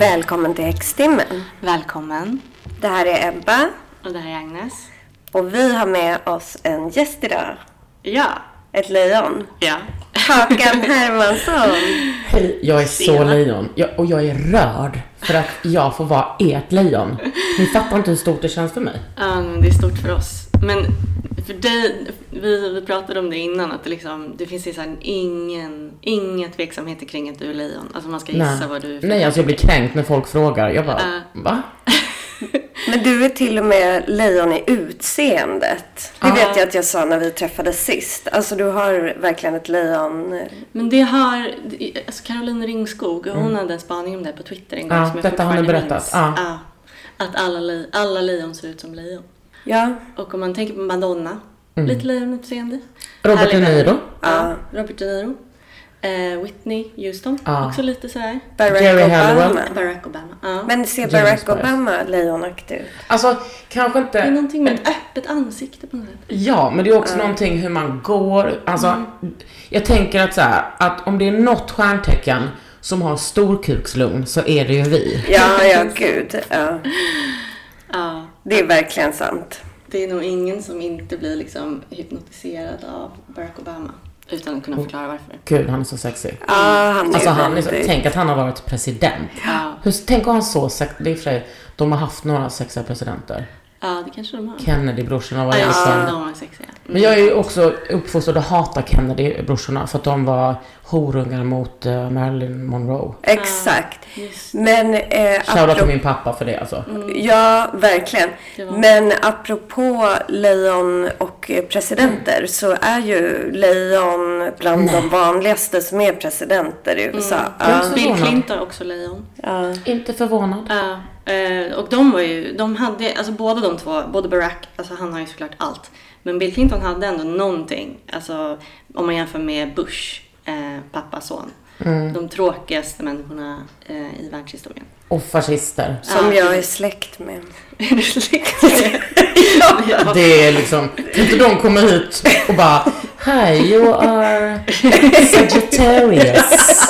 Välkommen till Häxtimmen. Välkommen. Det här är Ebba Och det här är Agnes. och vi har med oss en gäst idag. Ja. Ett lejon. Ja. Hakan Hermansson. Hej, jag är så lejon. Jag, och jag är rörd för att jag får vara ert lejon. Ni fattar inte hur stort det känns för mig. Ja, men det är stort för oss. Men för dig, vi, vi pratade om det innan, att det, liksom, det finns här ingen, inga tveksamheter kring att du är lejon. Alltså man ska gissa vad du är Nej, alltså jag blir kränkt när folk frågar. Jag bara, Äh. va? Men du är till och med lejon i utseendet. Det Ja. vet jag att jag sa när vi träffades sist. Alltså du har verkligen ett lejon. Men det har, alltså Caroline Ringskog, hon hade en spaning om det på Twitter en gång Mm. Ja, som jag detta har ni berättat. Ja. Ja. Att alla, le- alla lejon ser ut som lejon. Ja. Och om man tänker på Madonna, Mm. lite lejonutseende. Robert De Niro? Ja, Robert De Niro. Eh, Whitney Houston, Ja. också lite sådär. Barack Jerry Obama. Halliwell. Barack Obama. Ja. Men ser James Barack. Obama lejonaktig ut? Alltså, kanske det är inte... någonting med ett öppet ansikte på något sätt. Ja, men det är också någonting hur man går. Alltså, jag tänker att så här, att om det är något stjärntecken som har storkukslugn så är det ju vi. Ja, ja gud. Ja. Det är verkligen sant. det är nog ingen som inte blir liksom hypnotiserad av Barack Obama. Utan att kunna förklara varför. Gud, han är så sexig. Ja, han är Alltså han är så, tänk att han har varit president. Ja, Hur, tänk om han så sex, det är i och för sig, de har haft några sexiga presidenter. Ja det kanske de har. Kennedy-brorsorna var Ja, ju liksom... det. De var sexiga. Mm. Men jag är ju också uppfostrad att hata Kennedy-brorsorna för att de var horungar mot eh, Marilyn Monroe. Exakt. Just. Men eh, Shoutout till min pappa för det alltså. Ja, verkligen. Men apropå lejon och presidenter så är ju lejon bland de vanligaste som är presidenter i USA. Jag är Ja. Bill. Clinton också lejon. Ja. Inte förvånad. Ja, eh, och de var ju, de hade, alltså båda de två, både Barack, alltså han har ju såklart allt. Men Bill Clinton hade ändå någonting, alltså om man jämför med Bush, eh, pappa son. De tråkigaste människorna eh, i världshistorien. Och fascister. Som Ja, jag är släkt med. Är du släkt med? ja. Det är liksom, kan inte de komma hit och bara Hi, you are Sagittarius.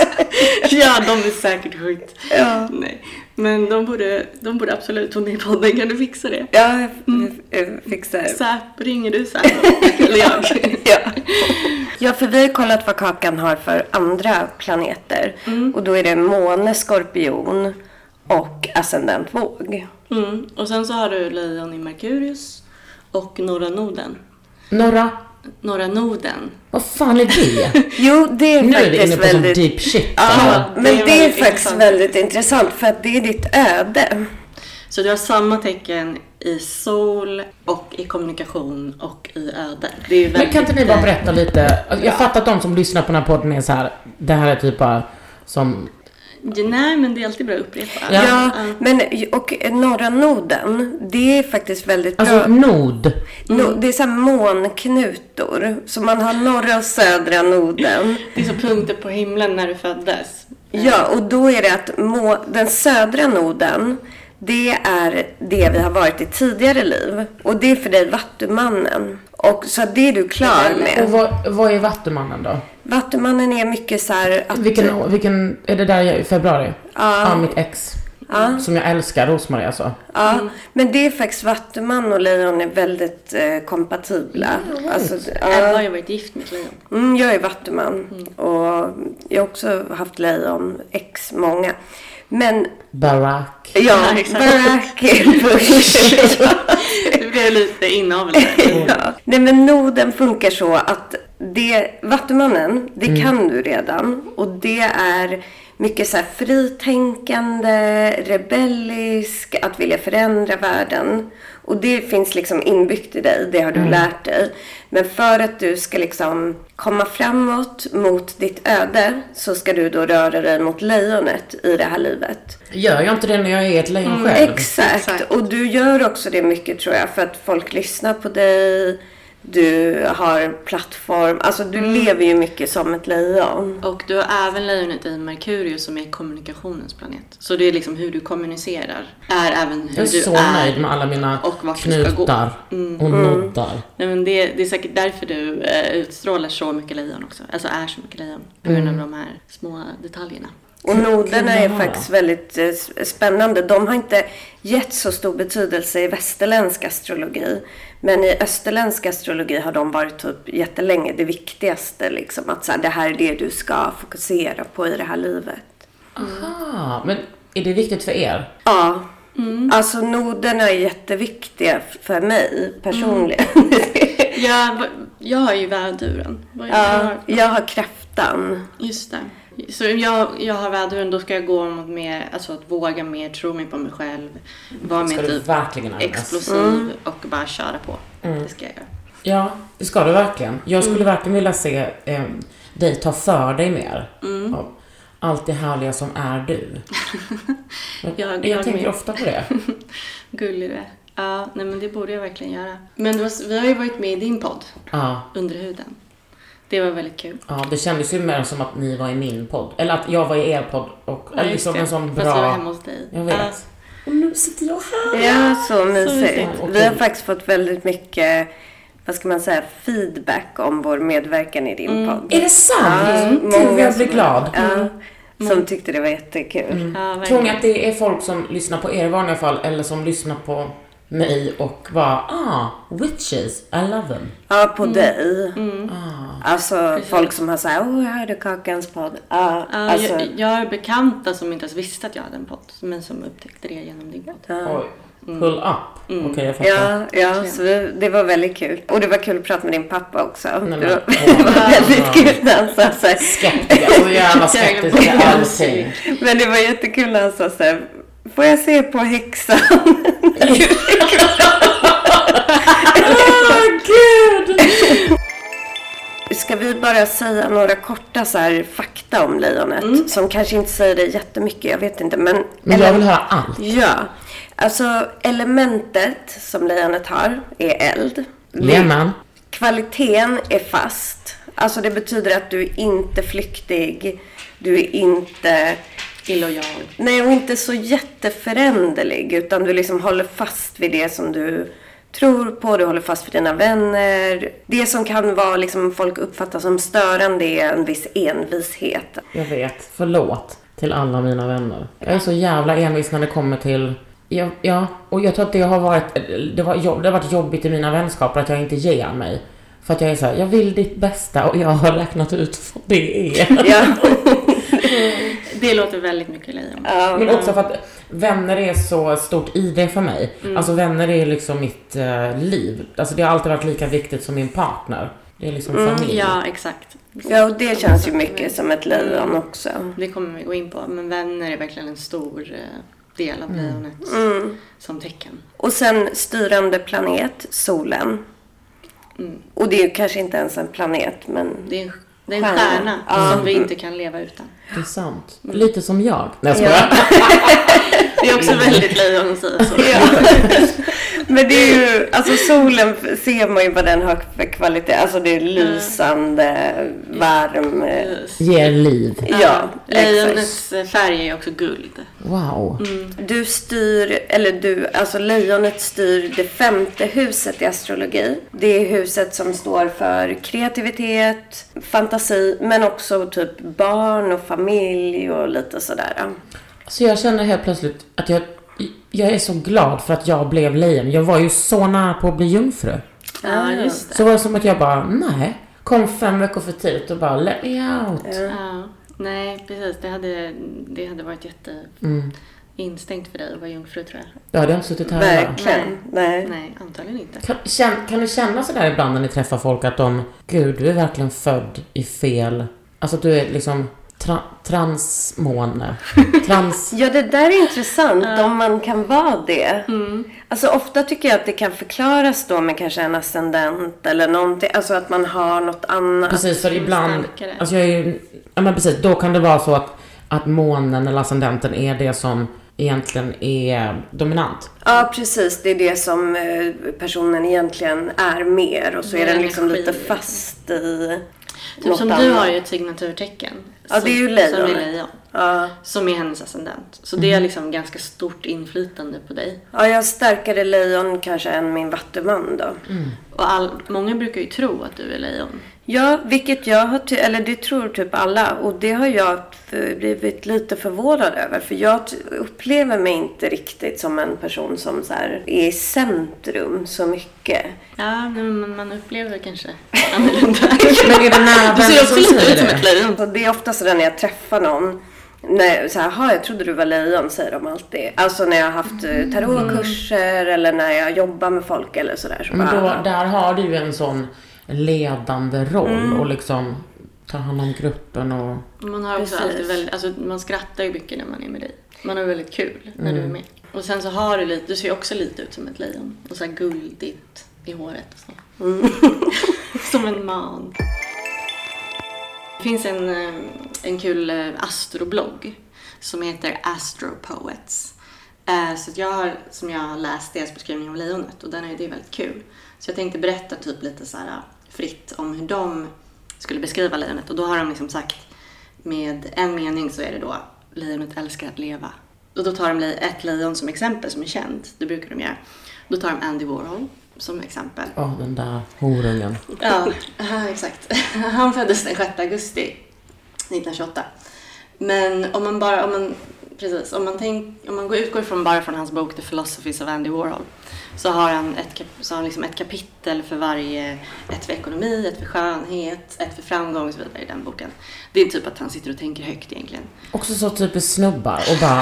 ja, de är säkert sjukt. Ja, Nej. Men de borde, de borde absolut få med podden, kan du fixa det? ja jag f- fixar. Säp, ringer du Säpo? Eller jag? Ja. ja, för vi har kollat vad Kakan har för andra planeter. Och då är det måne, skorpion och ascendent våg. Mm. Och sen så har du lejon i Merkurius och norra noden. Norra, Norra noden. vad fan är det? Jo, det är Nu är vi inne faktiskt på sån väldigt... deep shit. Ja, alltså. men det det är är, väldigt faktiskt intressant. väldigt intressant för att det är ditt öde. Så du har samma tecken i sol och i kommunikation och i öde. Det är ju Men väldigt, kan inte ni bara berätta lite? Jag fattar att de som lyssnar på den här podden är så här. Det här är typ bara som... Nej, men det är alltid bra att upprepa. Ja. Ja, men och norra noden, det är faktiskt väldigt bra. Alltså nod. No, det är så här månknutor. Så man har norra och södra noden. Det är så punkter på himlen när du föddes. Ja, och då är det att må, den södra noden, det är det vi har varit i tidigare liv. Och det är för dig Vattumannen. Och så det är du klar Och med. vad, vad är Vattumannen då? Vattumannen är mycket så här att... Vilken, vilken, är det där i februari? Ja. Ja, mitt ex. Som jag älskar, Rosmarie alltså. Ja, men det är faktiskt Vattuman och lejon är väldigt eh, kompatibla. Alltså, Ebba har ja. ju varit gift med ett lejon. mm, jag är Vattuman och jag har också haft lejon, ex många. Men Barack. ja, Ja. Barack Bush. Det blev lite inavel ja. Nej men noden funkar så att det, Vattumannen, det Mm. kan du redan. Och det är mycket så här fritänkande, rebellisk, att vilja förändra världen. Och det finns liksom inbyggt i dig, det har du Mm. lärt dig. Men för att du ska liksom komma framåt mot ditt öde så ska du då röra dig mot lejonet i det här livet. Gör jag inte det när jag är ett lejon själv? Exakt. Exakt. Och du gör också det mycket tror jag för att folk lyssnar på dig. Du har plattform. Alltså du Mm. lever ju mycket som ett lejon. Och du har även lejonet i Merkurius som är kommunikationens planet. Så det är liksom hur du kommunicerar. Är även hur Jag är du så är. nöjd med alla mina och vart du ska gå. knutar och noddar. Nej, men det, det är säkert därför du eh, utstrålar så mycket lejon också. Alltså är så mycket lejon. På grund av de här små detaljerna. Och noderna är faktiskt väldigt eh, spännande. De har inte gett så stor betydelse i västerländsk astrologi. Men i österländsk astrologi har de varit typ jättelänge det viktigaste. Liksom, att så här, det här är det du ska fokusera på i det här livet. Aha, men är det viktigt för er? Ja. Alltså noderna är jätteviktiga för mig personligen. Jag, jag har ju väduren. Ja, jag har kräftan. Just det. Så jag, jag har väduren, då ska jag gå mot mer, alltså att våga mer, tro mer på mig själv. Vara mer du typ verkligen explosiv och bara köra på. Det ska jag göra. Ja, det ska du verkligen. Jag Mm. skulle verkligen vilja se eh, dig ta för dig mer. Mm. Av allt det härliga som är du. Men Jag- jag, jag tänker med. ofta på det. Gullig du är. Ja, nej men det borde jag verkligen göra. Men var, vi har ju varit med i din podd, Ja, Under huden. Det var väldigt kul. ja, det kändes ju mer som att ni var i min podd. Eller att jag var i er podd. Och, Ja, liksom en sån Fast vi var bra... hemma hos dig. Jag vet. Ja. Och nu sitter jag här. Ja, så mysigt. mysigt. Vi har faktiskt fått väldigt mycket, vad ska man säga, feedback om vår medverkan i din podd. Är det sant? Ja, Gud, många jag blir som- glad. Ja, som tyckte det var jättekul. Ja, verkligen. Tror ni att det är folk som lyssnar på er i vanliga fall eller som lyssnar på mig och bara ah, witches, I love them. Ja, på dig. Mm. Ah. Alltså folk som har sagt, åh, jag hörde Kakans podd. Ja, Ja, alltså, jag, jag har bekanta som inte ens visste att jag hade en podd, men som upptäckte det genom din podd. ja. Oj, pull up. Okej, jag fattar. Ja, ja så vi, det var väldigt kul. Och det var kul att prata med din pappa också. Nej, det, men- var, det var väldigt kul när han sa så här, Skeptiker, så jävla skeptiska till allting. Men det var jättekul när han sa så här, får jag se på häxan? Åh gud! Ska vi bara säga några korta så här, fakta om lejonet? Som kanske inte säger det jättemycket, jag vet inte. Men, Men jag vill höra allt. Ja, alltså elementet som lejonet har är eld. Leman. Kvaliteten är fast. Alltså det betyder att du är inte flyktig. Du är inte... Illojal. Nej, och inte så jätteföränderlig. Utan du liksom håller fast vid det som du tror på. Du håller fast vid dina vänner. Det som kan vara liksom folk uppfattar som störande är en viss envishet. Jag vet. Förlåt till alla mina vänner. Jag är så jävla envis när det kommer till Ja, ja, och jag tror att det har varit, det, var, jobb- det har varit jobbigt i mina vänskaper att jag inte ger mig. För att jag är så här, jag vill ditt bästa och jag har räknat ut vad det är. Ja. Det låter väldigt mycket lejon. ja. Men också för att vänner är så stort i det för mig. Alltså vänner är liksom mitt eh, liv. Alltså det har alltid varit lika viktigt som min partner. Det är liksom familj. Ja, exakt. ja, och det känns ju mycket som ett lejon också. Det kommer vi gå in på. Men vänner är verkligen en stor eh, del av lejonet Mm. som tecken. Och sen styrande planet, solen. Mm. Och det är ju kanske inte ens en planet, men... Det är en, det är en Stjärna. stjärna Ja. som vi inte kan leva utan. Det är sant. Lite som jag. Nej jag Ja. Det är också väldigt lejon att säga så. Men det är ju, alltså solen ser man ju vad den har för kvalitet. Alltså det är lysande, varm. eh, Yes. Ger liv. Ja. Lejonets färg är också guld. Wow. Du styr, eller du, alltså lejonet styr det femte huset i astrologi. Det är huset som står för kreativitet, fantasi, men också typ barn och familj och lite sådär. Så jag känner helt plötsligt att jag, jag är så glad för att jag blev lejon. Jag var ju så nära på att bli jungfru. Ja, just det. Så var det som att jag bara, nej. Kom fem veckor för tidigt och bara, let me out. Ja. Nej, precis. Det hade, det hade varit jätte Mm. instängt för dig att vara jungfru tror jag. Hade jag inte suttit här. Verkligen. Nej. Nej, antagligen inte. Kan, känn, kan ni känna sådär ibland när ni träffar folk att de, gud du är verkligen född i fel, alltså att du är liksom tra, transmåne. Trans... Ja, det där är intressant om man kan vara det. Mm. Alltså ofta tycker jag att det kan förklaras då med kanske en ascendent eller någonting. Alltså att man har något annat. Precis, för ibland, alltså jag är ju, ja men precis, då kan det vara så att, att månen eller ascendenten är det som egentligen är dominant. Ja, precis. Det är det som eh, personen egentligen är mer. Och så Det är den liksom energi, lite fast i Typ som annat. du har ju ett signaturtecken. Ja, det är ju som- lejon. Som är lejon. Ja. som är hennes ascendent. Så det är liksom ganska stort inflytande på dig. Ja, jag har starkare lejon kanske än min vattuman då. Och all, många brukar ju tro att du är lejon. Ja, vilket jag har, ty- eller det tror typ alla. Och det har jag blivit lite förvånad över. För jag upplever mig inte riktigt som en person som så här är i centrum så mycket. Ja, men man upplever kanske annorlunda. Du ser också lite ut som det? ett lejon. Så det är ofta sådär när jag träffar någon. När, så här, "Ha, jag trodde du var lejon, säger de alltid. Alltså när jag har haft eh, tarotkurser eller när jag jobbar med folk eller sådär. Så Men då, bara, där har du ju en sån ledande roll Mm. och liksom tar hand om gruppen och... Man har också Precis. alltid väldigt, alltså man skrattar ju mycket när man är med dig. Man har väldigt kul när Mm. du är med. Och sen så har du lite, du ser ju också lite ut som ett lejon. Och så här guldigt i håret och så. Mm. som en man. Det finns en, eh, en kul eh, astroblogg som heter Astropoets. Eh, så att jag har, som jag har läst deras beskrivning av lejonet och den är, det är väldigt kul. Så jag tänkte berätta typ lite så här fritt om hur de skulle beskriva lejonet. Och då har de liksom sagt med en mening så är det då lejonet älskar att leva. Och då tar de ett lejon som exempel som är känt. Det brukar de göra. Då tar de Andy Warhol som exempel. Åh, den där horungen. Ja, ja, exakt. Han föddes den 6 augusti 1928. Men om man bara, om man, precis, om man, tänk, om man går, utgår från bara från hans bok The Philosophies of Andy Warhol så har han ett, så har han liksom ett kapitel för varje, ett för ekonomi, ett för skönhet, ett för framgång och så vidare i den boken. Det är typ att han sitter och tänker högt egentligen. Också så typiskt snubbar och bara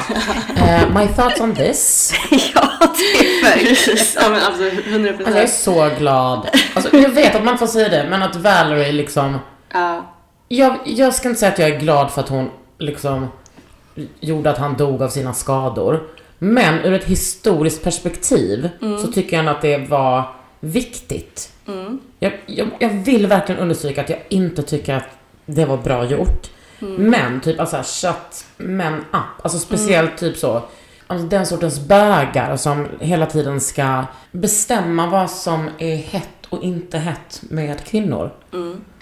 eh, My thoughts on this. ja, det är. Precis, ja men alltså 100 Alltså jag är så glad. Alltså, jag vet att man får säga det, men att Valerie liksom... Ja, Jag, jag ska inte säga att jag är glad för att hon liksom gjorde att han dog av sina skador. Men ur ett historiskt perspektiv så tycker jag att det var viktigt. Jag, jag, jag vill verkligen understryka att jag inte tycker att det var bra gjort. Men typ alltså shut men up. Alltså speciellt typ så. Alltså den sortens bögar som hela tiden ska bestämma vad som är hett och inte hett med kvinnor.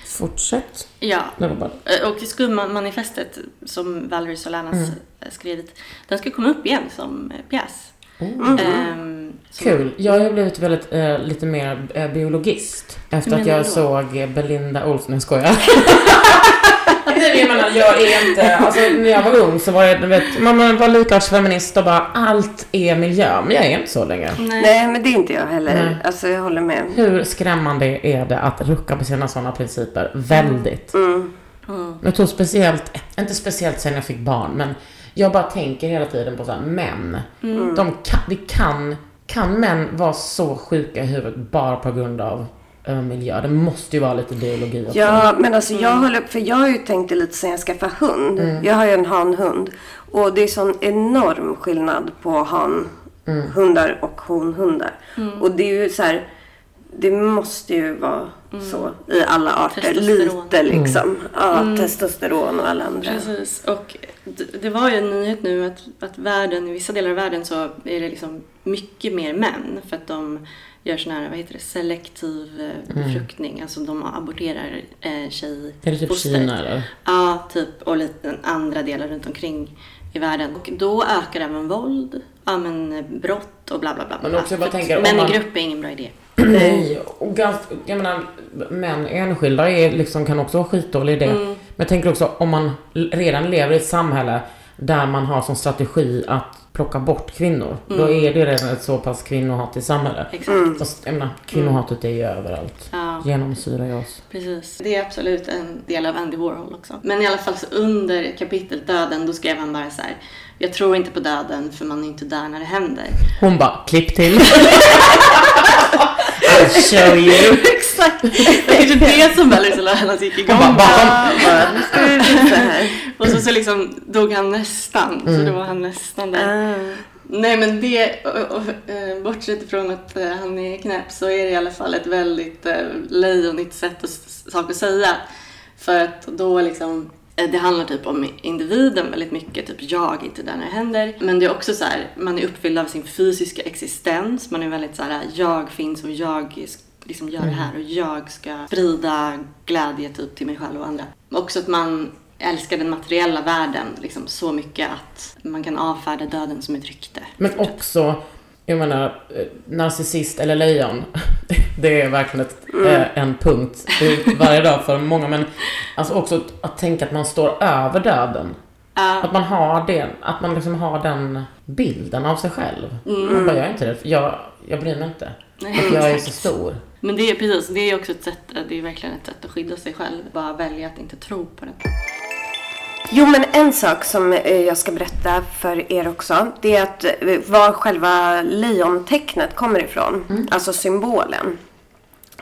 Fortsätt. ja. Bara Eh, Och Skumma-manifestet som Valerie Solanas Mm. eh, skrivit, den ska komma upp igen som eh, pjäs. Ehm, som- Kul. Jag har blivit väldigt, eh, lite mer biologist. Efter att jag då? såg Belinda Olsson, jag skojar. Nej, jag menar, jag är inte, alltså när jag var ung så var jag, vet, man var lika feminist och bara allt är miljö. Men jag är inte så längre. Nej. Nej, men det är inte jag heller. Nej. Alltså, jag håller med. Hur skrämmande är det att rucka på sina sådana principer? Väldigt. Mm. Jag tror speciellt, inte speciellt sen jag fick barn, men jag bara tänker hela tiden på så här, män. De kan, det kan, kan män vara så sjuka i huvudet bara på grund av miljö? Det måste ju vara lite biologi också. Ja, men alltså jag håller för jag har ju tänkt det lite sen jag skaffade hund. Jag har ju en hanhund. Och det är sån enorm skillnad på hanhundar och honhundar. Och det är ju så här, det måste ju vara så i alla arter. Lite liksom. Ja, testosteron och alla andra. Precis. Och det, det var ju en nyhet nu att, att världen, i vissa delar av världen så är det liksom mycket mer män för att de gör sån här, vad heter det, selektiv eh, befruktning. Alltså de aborterar eh, tjej Är det typ fostret. Kina eller? Ja, typ. Och lite andra delar runt omkring i världen. Och då ökar även våld, ja men eh, brott och bla bla bla. Men bla. också att tänker, Män man- i grupp är ingen bra idé. Nej, och ganska, jag menar, män enskilda är liksom, kan också vara skitdålig idé. Mm. Men jag tänker också om man redan lever i ett samhälle där man har som strategi att plocka bort kvinnor. Då Mm. är det redan ett så pass kvinnohatigt samhälle. Exakt. Fast jag menar, kvinnohatet är ju överallt. Ja. Genomsyrar ju oss. Precis. Det är absolut en del av Andy Warhol också. Men i alla fall så under kapitlet Döden, då skrev han bara så här. Jag tror inte på döden för man är inte där när det händer. Hon bara, klipp till. I'll show you. Exakt! Det är kanske det som Valerie Solanas gick igång Hon bara, bara, Ja, nu ska vi visa här. Och så, så liksom dog han nästan. Så då var han nästan där. Ah. Nej men det, och, och, eh, bortsett ifrån att eh, han är knäpp så är det i alla fall ett väldigt eh, lejonigt sätt att, sak att säga. För att då liksom, eh, det handlar typ om individen väldigt mycket, typ jag inte där när det händer. Men det är också så här, man är uppfylld av sin fysiska existens, man är väldigt så här, jag finns och jag liksom gör det här och jag ska sprida glädje typ till mig själv och andra. Också att man älskar den materiella världen liksom, så mycket att man kan avfärda döden som ett rykte. Men också, jag menar, eh, narcissist eller lejon. Det är verkligen ett, eh, en punkt varje dag för många. Men alltså också att, att tänka att man står över döden. Ja. Att man har det, att man liksom har den bilden av sig själv. Man bara, jag är inte det, jag, jag bryr mig inte. Nej, För jag är så stor. Men det är precis, det är också ett sätt, det är verkligen ett sätt att skydda sig själv. Bara välja att inte tro på det. Jo, men en sak som eh, jag ska berätta för er också. Det är att eh, var själva lejontecknet kommer ifrån. Alltså symbolen.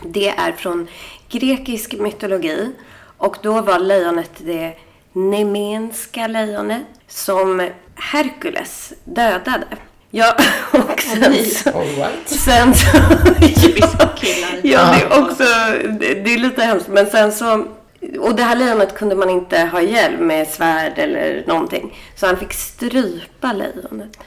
Det är från grekisk mytologi. Och då var lejonet det nemenska lejonet som Herkules dödade. Ja, och sen så... All right. Sen så... Killar. Ja, det är också... Det det är lite hemskt. Men sen så... Och det här lejonet kunde man inte ha ihjäl med svärd eller någonting. Så han fick strypa lejonet.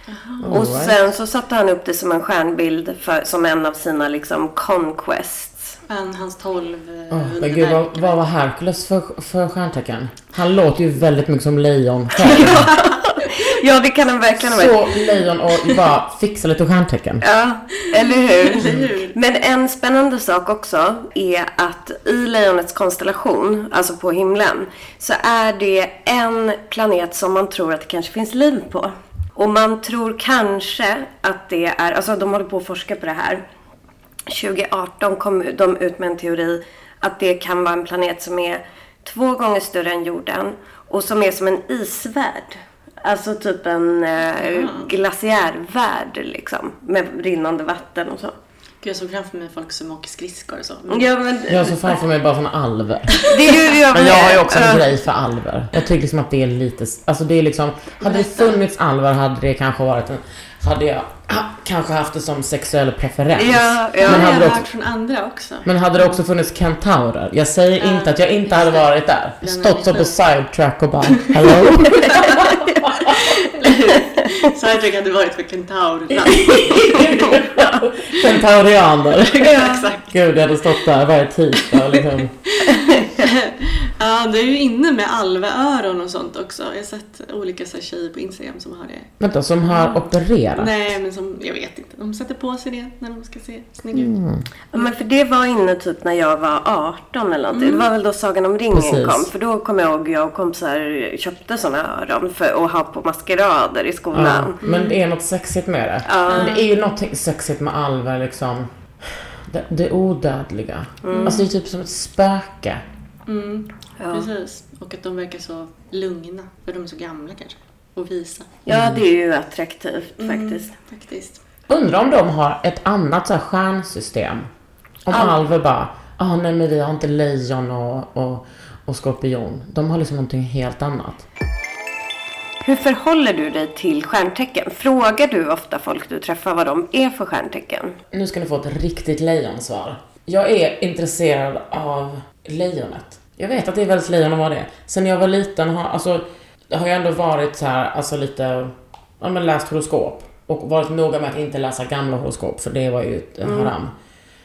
Och All right. sen så satte han upp det som en stjärnbild för, som en av sina liksom conquests. Men hans tolv Åh, men gud, vad, vad var Herkules för, för stjärntecken? Han låter ju väldigt mycket som lejon själv. Ja, det kan han verkligen ha varit. Så lejon och bara fixa lite stjärntecken. Ja, eller hur? Eller hur? Men en spännande sak också är att i lejonets konstellation, alltså på himlen, så är det en planet som man tror att det kanske finns liv på. Och man tror kanske att det är, alltså de håller på att forska på det här. 2018 kom de ut med en teori att det kan vara en planet som är två gånger större än jorden och som är som en isvärld. Alltså typ en eh, glaciärvärld liksom. Med rinnande vatten och så. Gud, jag såg framför mig folk som åker skridskor och så. Men Ja men Jag såg framför mig bara såna alver. det ju jag Men jag har ju också en grej för alver. Jag tycker liksom att det är lite, alltså det är liksom, hade det funnits alver hade det kanske varit en, hade jag kanske haft det som sexuell preferens. Ja, ja. Men har hade jag det också- hört från andra också. Men hade det också funnits kentaurer? Jag säger inte att jag inte hade varit där. Stått så på sidetrack och bara Hello? Sidetrack hade varit för kentaurer. Kentaurianer. Exakt. Gud, jag hade stått där varje tisdag liksom. Ja, det är ju inne med alveöron och sånt också. Jag har sett olika så här, tjejer på Instagram som har det. Vänta, som har opererat? Nej, men som, jag vet inte. De sätter på sig det när de ska se snygga ut. Ja, men för det var inne typ när jag var 18 eller någonting. Det var väl då Sagan om ringen Precis. kom. För då kommer jag ihåg jag och kompisar köpte såna öron för att ha på maskerader i Ja, skolan. men det är något sexigt med det. Men det är ju något sexigt med alver liksom. Det, det odödliga. Alltså det är typ som ett spöke. Mm, Ja. precis. Och att de verkar så lugna. För de är så gamla kanske. Och visa. ja, det är ju attraktivt faktiskt. Faktiskt. Undrar om de har ett annat så här stjärnsystem. Om alver bara, ah nej men vi har inte lejon och, och, och skorpion. De har liksom någonting helt annat. Hur förhåller du dig till stjärntecken? Frågar du ofta folk du träffar vad de är för stjärntecken? Nu ska ni få ett riktigt lejonsvar. Jag är intresserad av lejonet. Jag vet att det är väldigt lejon att vara det. Sen jag var liten har, alltså, har jag ändå varit så här, alltså lite, ja men läst horoskop. Och varit noga med att inte läsa gamla horoskop, för det var ju en haram.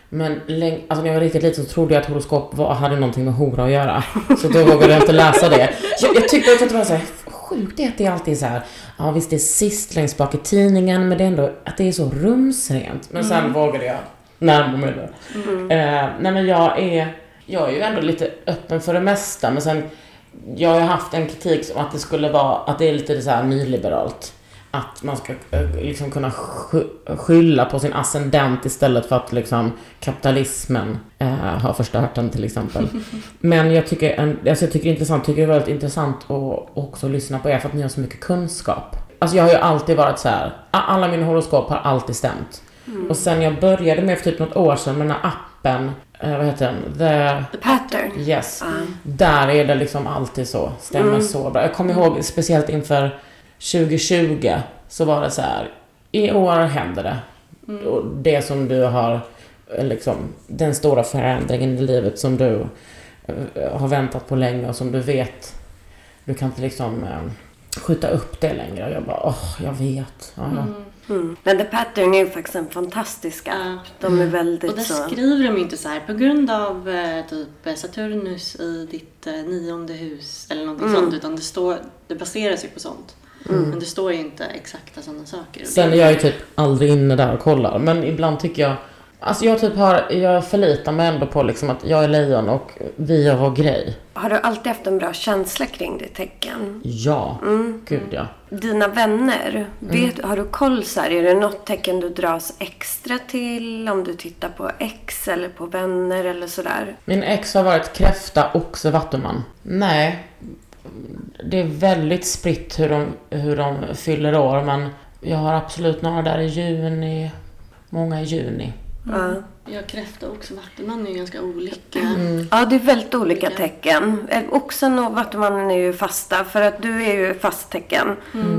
Men läng- alltså när jag var riktigt liten så trodde jag att horoskop var, hade någonting med hora att göra. Så då vågade jag inte läsa det. Jag, jag tyckte att det var så här, sjukt det är att det alltid är så här, ja visst det är sist längst bak i tidningen, men det är ändå att det är så rumsrent. Men sen vågade jag närma mig det. Eh, nej men jag är, jag är ju ändå lite öppen för det mesta, men sen, jag har haft en kritik som att det skulle vara, att det är lite så här nyliberalt. Att man ska eh, liksom kunna sky- skylla på sin ascendent istället för att liksom kapitalismen eh, har förstört den till exempel. Men jag tycker, en, alltså jag tycker det är intressant, tycker det är väldigt intressant att också lyssna på er för att ni har så mycket kunskap. Alltså jag har ju alltid varit så här. alla mina horoskop har alltid stämt. Och sen jag började med för typ något år sedan med den här appen, eh, vad heter den? The The pattern. Yes. Där är det liksom alltid så. Stämmer så bra. Jag kommer ihåg speciellt inför 2020 så var det så här. I år händer det. Och det som du har eh, liksom den stora förändringen i livet som du eh, har väntat på länge och som du vet du kan inte liksom eh, skjuta upp det längre. Och jag bara, åh, jag vet. Ja, ja. Mm. Men The Pattern är ju faktiskt en fantastisk app. Ja. De är väldigt Och där så... skriver de ju inte så här på grund av eh, typ Saturnus i ditt eh, nionde hus eller någonting Mm. sånt. Utan det, står, det baseras ju på sånt. Men det står ju inte exakta sådana saker. Sen är jag ju typ aldrig inne där och kollar. Men ibland tycker jag... Alltså jag typ har... Jag förlitar mig ändå på liksom att jag är lejon och vi gör vår grej. Har du alltid haft en bra känsla kring ditt tecken? Ja. Mm. Gud ja. Dina vänner, Mm. vet, har du koll så här, Är det något tecken du dras extra till? Om du tittar på ex eller på vänner eller sådär? Min ex har varit kräfta, oxe, vattuman. Nej. Det är väldigt spritt hur de, hur de fyller år men jag har absolut några där i juni. Många i juni. Ja. Jag kräfta också. Vattenman är ju ganska olika. Ja, det är väldigt olika Olika. tecken. Eh, Oxen och Vattumannen är ju fasta för att du är ju fast tecken.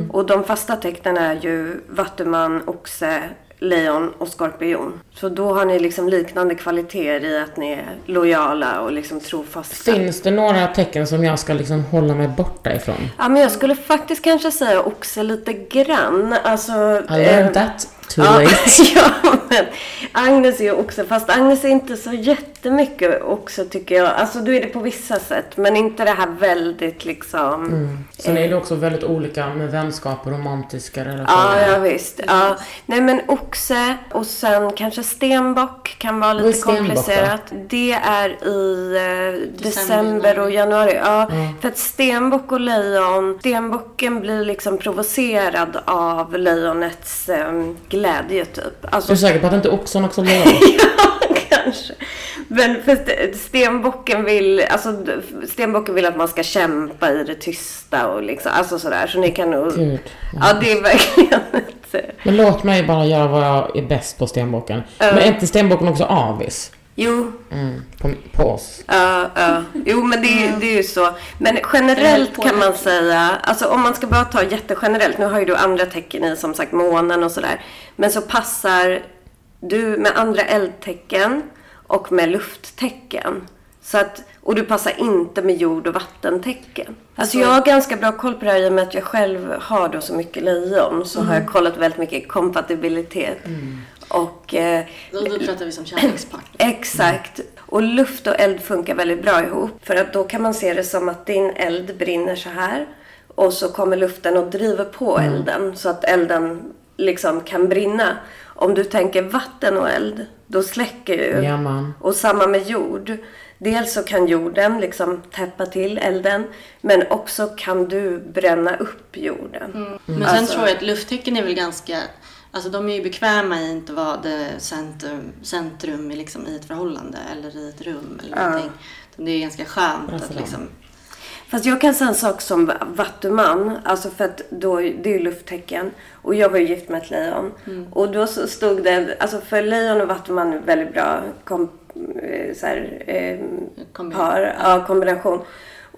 Och de fasta tecknen är ju Vattuman, Oxe, Lejon och Skorpion. Så då har ni liksom liknande kvaliteter i att ni är lojala och liksom trofasta. Finns det några tecken som jag ska liksom hålla mig borta ifrån? Ja, men jag skulle faktiskt kanske säga Oxe lite grann. Alltså, I learned eh, that too Ja, late. ja, men Agnes är ju också, fast Agnes är inte så jättemycket också tycker jag. Alltså du är det på vissa sätt, men inte det här väldigt liksom. Sen är det också väldigt olika med vänskap och romantiska Ja, relationer. ja visst. Ja. Nej men oxe och sen kanske stenbock kan vara lite komplicerat. Det är i eh, december och januari. Ja, För att stenbock och lejon, stenbocken blir liksom provocerad av lejonets eh, glädje typ. Alltså är säker på att inte oxen också lejon? Ja, kanske. Men för st- stenbocken vill, alltså stenbocken vill att man ska kämpa i det tysta och liksom, alltså sådär. Så ni kan nog... Gud. Ja, det är verkligen ett... Men låt mig bara göra vad jag är bäst på stenbocken. Men är inte stenbocken också avis? Jo, Mm, på, på oss. ja, ja. Jo, men det, är- det är ju så. Men generellt kan man säga, alltså om man ska bara ta jättegenerellt, nu har ju du andra tecken i som sagt månen och sådär. Men så passar du med andra eldtecken och med lufttecken. Så att, och du passar inte med jord och vattentecken. Alltså jag har ganska bra koll på det här i och med att jag själv har då så mycket lejon. Så har jag kollat väldigt mycket kompatibilitet. Och eh, Då, då pratar vi som kärlekspartner. Exakt. Och luft och eld funkar väldigt bra ihop. För att då kan man se det som att din eld brinner så här. Och så kommer luften och driver på elden. Så att elden liksom kan brinna. Om du tänker vatten och eld, då släcker ju. Ja. Och samma med jord. Dels så kan jorden liksom täppa till elden. Men också kan du bränna upp jorden. Men sen Alltså- tror jag att lufttecken är väl ganska... Alltså de är ju bekväma i att inte vara det centrum, centrum i, liksom, i ett förhållande eller i ett rum eller Ja. någonting. Det är ganska skönt Bra att liksom... Fast jag kan säga en sak som vattuman. Alltså för att då, det är ju lufttecken. Och jag var ju gift med ett lejon. Och då så stod det, alltså för lejon och vattuman är väldigt bra kom, eh, så här, eh, par, ja, kombination.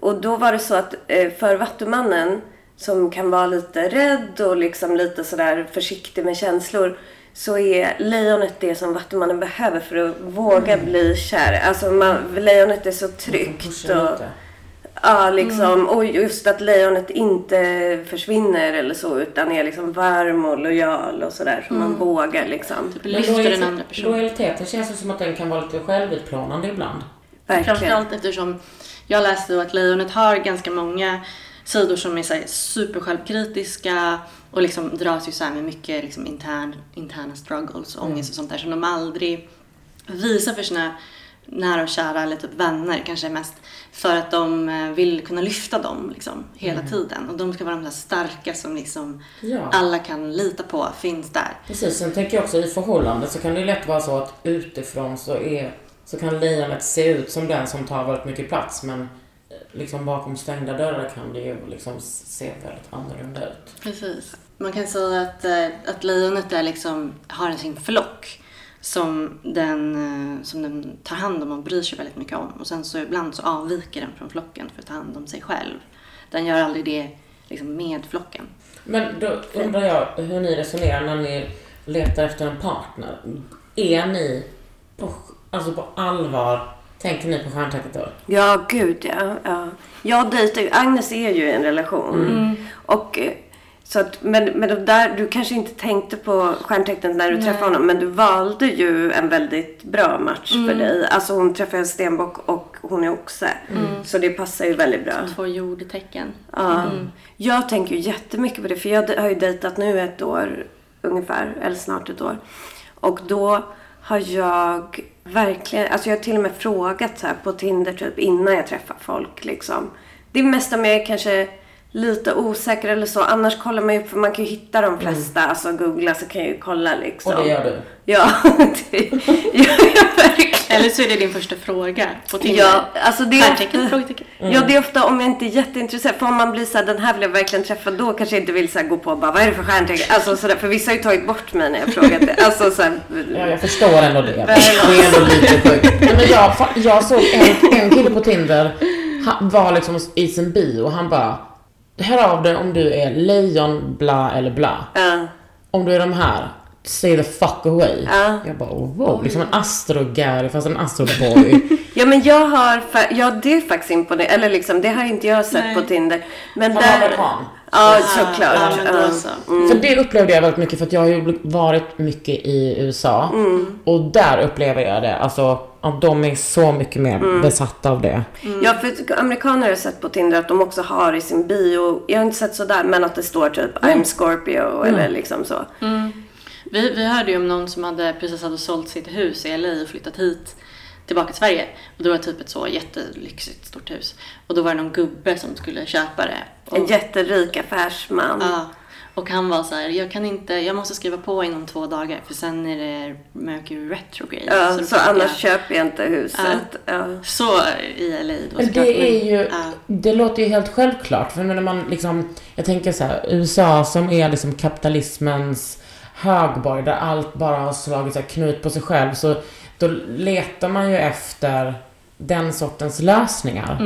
Och då var det så att eh, för vattumannen som kan vara lite rädd och liksom lite sådär försiktig med känslor. Så är lejonet det som vattumannen behöver för att våga bli kär. Alltså man, lejonet är så tryggt. Och. Ja, liksom. Och just att lejonet inte försvinner eller så utan är liksom varm och lojal och sådär. Så man vågar liksom. Typ Men lyfter den andra personen. Lojaliteten känns ju som att den kan vara lite självutplånande ibland. Verkligen. Framförallt eftersom jag läste då att lejonet har ganska många sidor som är så här supersjälvkritiska och liksom dras ju så här med mycket liksom intern, interna struggles och ångest och sånt där som de aldrig visar för sina nära och kära eller typ vänner kanske mest för att de eh, vill kunna lyfta dem liksom hela tiden och de ska vara de där starka som liksom Ja. alla kan lita på finns där. Precis, sen tänker jag också i förhållande så kan det lätt vara så att utifrån så, är, så kan lejonet se ut som den som tar väldigt mycket plats men eh, liksom bakom stängda dörrar kan det ju liksom se väldigt annorlunda ut. Precis. Man kan säga att, eh, att lejonet är liksom, har sin flock som den, eh, som den tar hand om och bryr sig väldigt mycket om. Och sen så ibland så avviker den från flocken för att ta hand om sig själv. Den gör aldrig det liksom med flocken. Men då undrar jag hur ni resonerar när ni letar efter en partner. Är ni på, alltså på allvar, tänker ni på stjärntecknet då? Ja, gud ja. ja. Jag dejtar ju, Agnes är ju i en relation. Och eh, Så att, men, men där, du kanske inte tänkte på stjärntecknet när du träffade honom. Men du valde ju en väldigt bra match för dig. Alltså hon träffade en stenbock och hon är oxe. Så det passar ju väldigt bra. Två jordtecken. Ja. Jag tänker ju jättemycket på det. För jag har ju dejtat nu ett år ungefär. Eller snart ett år. Och då har jag verkligen, alltså jag har till och med frågat så här på Tinder typ innan jag träffar folk liksom. Det är mest om jag kanske lite osäker eller så. Annars kollar man ju, för man kan ju hitta de flesta. Alltså googla så kan jag ju kolla liksom. Och det gör du? Ja, det gör jag verkligen. Eller så är det din första fråga på Tinder. Ja, alltså det är ofta, Frågetecken? ja, det är ofta om jag inte är jätteintresserad. För om man blir såhär, den här vill jag verkligen träffa. Då kanske jag inte vill så här, gå på och bara, vad är det för stjärntecken? Alltså sådär, för vissa har ju tagit bort mig när jag frågat det. Alltså så här, Ja, jag förstår ändå det. Det är ändå lite sjukt. Nej, men jag, jag såg en, en kille på Tinder, han var liksom i sin bio och han bara Hör av dig om du är lejon, bla eller bla. ja. Om du är de här, say the fuck away. Ja. Jag bara oh, wow, liksom en astro-Gary fast en astro-boy. Ja men jag har, ja det är faktiskt imponerande. Eller liksom, det har inte jag sett Nej. på Tinder. Men Han där... amerikan. Ja, såklart. ja, men då Ja. så. Mm. För det upplevde jag väldigt mycket för att jag har ju varit mycket i USA. Mm. Och där upplever jag det. Alltså att de är så mycket mer Mm. besatta av det. Ja, för amerikaner har jag sett på Tinder att de också har i sin bio, jag har inte sett sådär, men att det står typ I'm Scorpio eller liksom så. Vi, vi hörde ju om någon som hade precis hade sålt sitt hus i LA och flyttat hit tillbaka till Sverige. Och det var typ ett så jättelyxigt stort hus. Och då var det någon gubbe som skulle köpa det. Och, En jätterik affärsman. ja, och han var så här, jag kan inte, jag måste skriva på inom två dagar för sen är det Mercury retrograde. Ja, så fick annars jag- köper jag inte huset. Ja. Så i LA då såklart. det är ju, ja. det låter ju helt självklart. För när man liksom, jag tänker så här, USA som är liksom kapitalismens högborg där allt bara har slagit så här knut på sig själv. Så då letar man ju efter den sortens lösningar.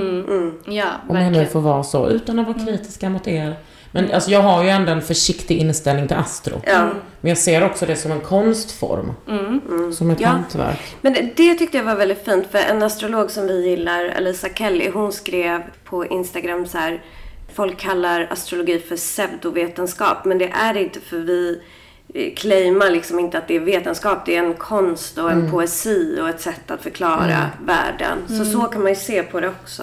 Ja, Om man nu får vara så, utan att vara kritiska mot er. Men alltså jag har ju ändå en försiktig inställning till astro. Ja. Men jag ser också det som en konstform. Som ett Ja. hantverk. Men det, det tyckte jag var väldigt fint för en astrolog som vi gillar, Elisa Kelly, hon skrev på Instagram så här. Folk kallar astrologi för pseudovetenskap men det är det inte för vi eh, claimar liksom inte att det är vetenskap. Det är en konst och en poesi och ett sätt att förklara världen. Så så kan man ju se på det också.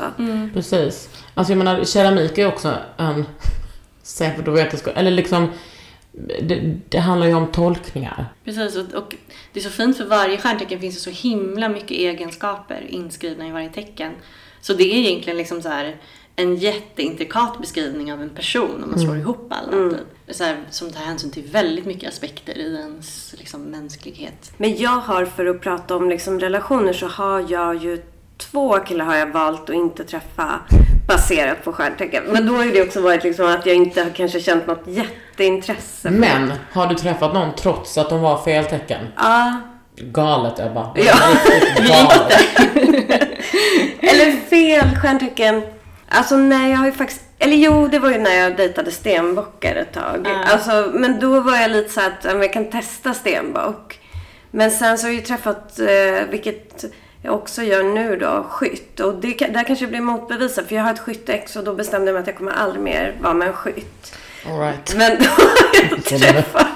Precis. Alltså jag menar, keramik är också en pseudovetenskap. Eller liksom, det, det handlar ju om tolkningar. Precis, och, och det är så fint för varje stjärntecken finns det så himla mycket egenskaper inskrivna i varje tecken. Så det är egentligen liksom så här en jätteintrikat beskrivning av en person om man slår ihop alla. Typ. Det är Så här, som tar hänsyn till väldigt mycket aspekter i ens liksom, mänsklighet. Men jag har, för att prata om liksom relationer, så har jag ju två killar har jag valt att inte träffa baserat på stjärntecken. Men då har ju det också varit liksom att jag inte har kanske känt något jätteintresse. Men, har du träffat någon trots att de var fel tecken? Ja. Galet Ebba. Ja. Galet. Eller fel stjärntecken. Alltså nej, jag har ju faktiskt... Eller jo, det var ju när jag dejtade stenbockar ett tag. Ja. Alltså, men då var jag lite så att jag kan testa stenbock. Men sen så har jag ju träffat, eh, vilket jag också gör nu då, skytt. Och det, där kanske jag blir motbevisad för jag har ett skytteex och då bestämde jag mig att jag kommer aldrig mer vara med en skytt. All right. Men då har jag träffat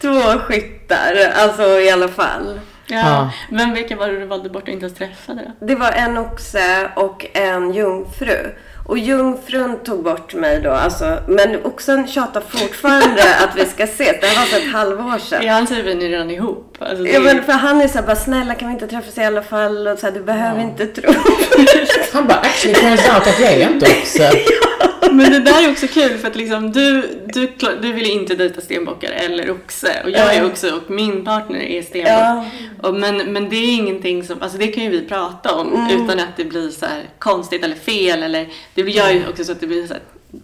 två skyttar, alltså i alla fall. Ja. Ja. Men vilka var det du valde bort och inte ens träffade då? Det var en oxe och en jungfru. Och jungfrun tog bort mig då, alltså, men oxen tjatar fortfarande att vi ska ses. Det här var för ett halvår sedan. Ja, han säger vi är redan ihop. Alltså, det Ja, men för han är så här, bara snälla kan vi inte träffas i alla fall? Och så här, du behöver inte tro. Han bara, actually turns out att jag är inte oxe. Men det där är också kul för att liksom du, du, du vill ju inte dejta stenbockar eller oxe och jag är Ja. oxe och min partner är stenbock. Ja. Och men, men det är ingenting som, alltså det kan ju vi prata om Mm. utan att det blir så här konstigt eller fel eller det gör ju också så att det blir så här,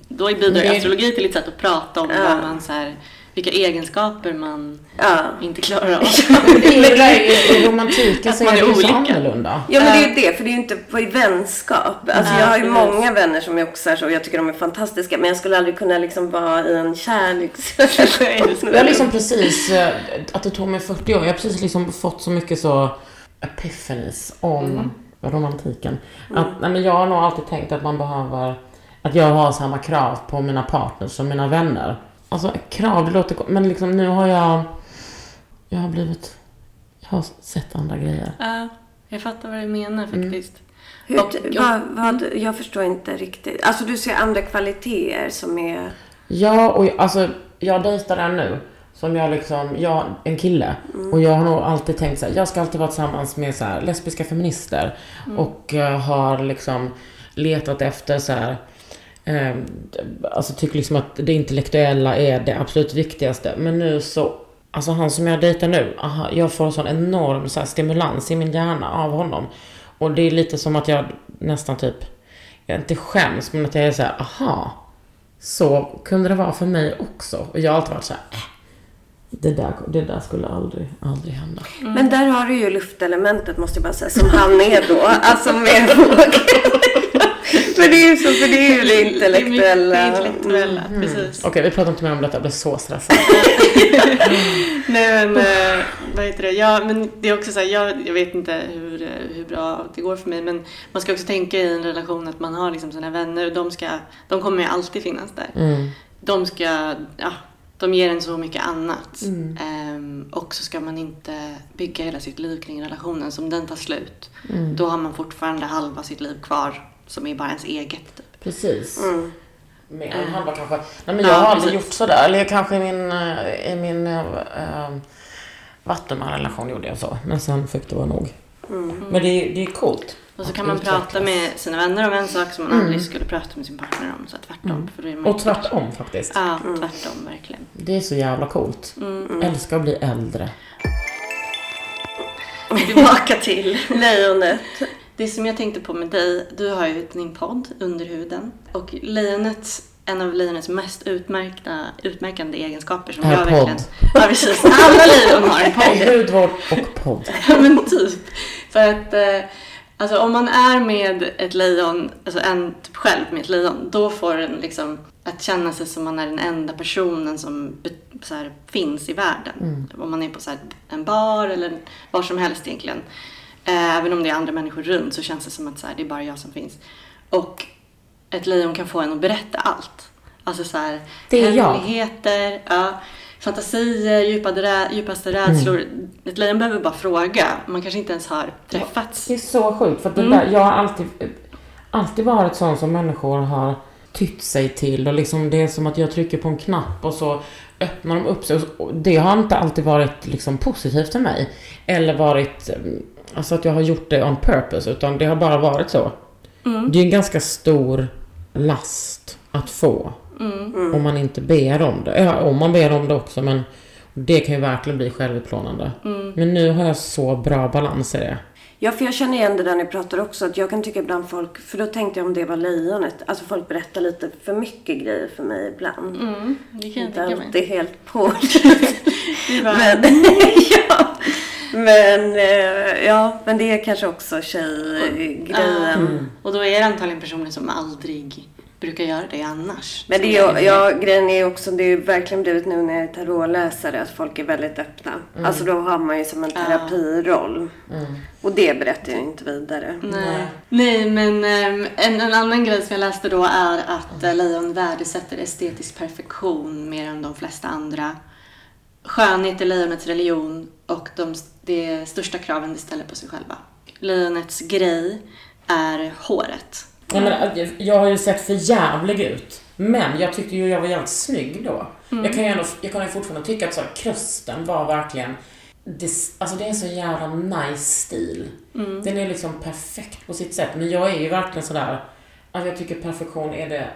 då bidrar det- astrologi till ett sätt att prata om Ja. vad man så här, vilka egenskaper man Ja. inte klarar av. Är i- romantiken så man är är det ju så olika. annorlunda. Ja men det är ju det, för det är ju inte på i vänskap. Alltså Ja, jag har ju precis. många vänner som är oxar så och jag tycker de är fantastiska. Men jag skulle aldrig kunna liksom vara i en kärleksrelation. Jag har liksom precis, eh, att det tog mig 40 år, jag har precis liksom fått så mycket så epiphanies om romantiken. Att, nej, men jag har nog alltid tänkt att man behöver, att jag har samma krav på mina partners som mina vänner. Alltså krav, det låter Men liksom nu har jag... Jag har blivit... Jag har sett andra grejer. Ja, jag fattar vad du menar Mm. faktiskt. Hur, Och- vad, vad, jag förstår inte riktigt. Alltså du ser andra kvaliteter som är... Ja, och jag- alltså jag dejtar en nu. Som jag liksom, jag, en kille. Och jag har nog alltid tänkt så här, jag ska alltid vara tillsammans med så här, lesbiska feminister. Och eh, har liksom letat efter så här, eh, alltså tycker liksom att det intellektuella är det absolut viktigaste. Men nu så, alltså han som jag dejtar nu, aha, jag får sån enorm så här, stimulans i min hjärna av honom. Och det är lite som att jag nästan typ, jag inte skäms, men att jag är så här, aha. Så kunde det vara för mig också. Och jag har alltid varit så här, äh, det där, det där skulle aldrig, aldrig hända. Men där har du ju luftelementet måste jag bara säga, som han är då. Alltså med vågen. Men det är ju så, för det är ju det intellektuella. Det intellektuella, Mm. precis. Okej, vi pratar inte mer om detta, jag blir så stressad. Nej men, eh, vad heter det? Ja, men det är också så här, jag, jag vet inte hur, hur bra det går för mig men man ska också tänka i en relation att man har liksom sina vänner och de, ska, de kommer ju alltid finnas där. Mm. De ska, ja, de ger en så mycket annat. Mm. Ehm, och så ska man inte bygga hela sitt liv kring relationen som den tar slut. Mm. Då har man fortfarande halva sitt liv kvar som är bara ens eget. Typ. Precis. Mm. Mer än halva kanske. Nej men jag Ja, har aldrig precis. gjort sådär. Eller kanske i min, eh, i min äh, vattenman-relation gjorde jag så. Men sen fick det vara nog. Men det, är- det är coolt. Och så kan man utvecklas. prata med sina vänner om en sak som man Mm. aldrig skulle prata med sin partner om. Så tvärtom. Mm. För då är man Och tvärtom faktiskt. Ja, tvärtom verkligen. Det är så jävla coolt. Mm. Älskar att bli äldre. Tillbaka till Lejonet. det som jag tänkte på med dig. Du har ju din podd, Under huden. Och lejonets, en av lejonets mest utmärkta, utmärkande egenskaper som jag podd. verkligen... Ja, precis. Alla lejon har en podd. Hudvård och podd. Ja men typ. För att eh, alltså, om man är med ett lejon, alltså en typ själv med ett lejon, då får den liksom att känna sig som man är den enda personen som så här, finns i världen. Om man är på så här, en bar eller var som helst egentligen. Eh, även om det är andra människor runt så känns det som att så här, det är bara jag som finns. Och ett lejon kan få en att berätta allt. Alltså så här, Det är jag. hemligheter, ja, fantasier, djupade, djupaste rädslor. Ett lejon behöver bara fråga. Man kanske inte ens har träffats. Det är så sjukt. För att Mm. där, jag har alltid, alltid varit sån som människor har tytt sig till. Och liksom det är som att jag trycker på en knapp och så öppnar de upp sig. Och det har inte alltid varit liksom positivt för mig. Eller varit mm, alltså att jag har gjort det on purpose. Utan det har bara varit så. Mm. Det är en ganska stor last att få. Mm. Om man inte ber om det. Ja, om man ber om det också. Men det kan ju verkligen bli självutplånande. Mm. Men nu har jag så bra balans i det. Ja, för jag känner igen det där ni pratar också. Att jag kan tycka ibland folk, för då tänkte jag om det var lejonet. Alltså folk berättar lite för mycket grejer för mig ibland. Mm, det kan jag Inte tänka mig. alltid helt på. Men, ja. Men, eh, ja, men det är kanske också tjejgrejen. Ja, Och då är det antagligen personer som aldrig brukar göra det annars. Men det är ja, grejen är också, det är verkligen blivit nu när jag är tarotläsare att folk är väldigt öppna. Alltså då har man ju som en terapiroll. Och det berättar jag inte vidare. Nej. Nej, men ehm, en, en annan grej som jag läste då är att uh, lejon värdesätter estetisk perfektion mer än de flesta andra. Skönhet är lejonets religion och de, de största kraven de ställer på sig själva. Lejonets grej är håret. Nej, men, äh, jag har ju sett för jävlig ut. Men jag tyckte ju jag var jävligt snygg då. Jag kan ju ändå, jag kan ju fortfarande tycka att så här, krösten var verkligen det, alltså det är en så jävla nice stil. Den är liksom perfekt på sitt sätt. Men jag är ju verkligen sådär, att jag tycker perfektion är det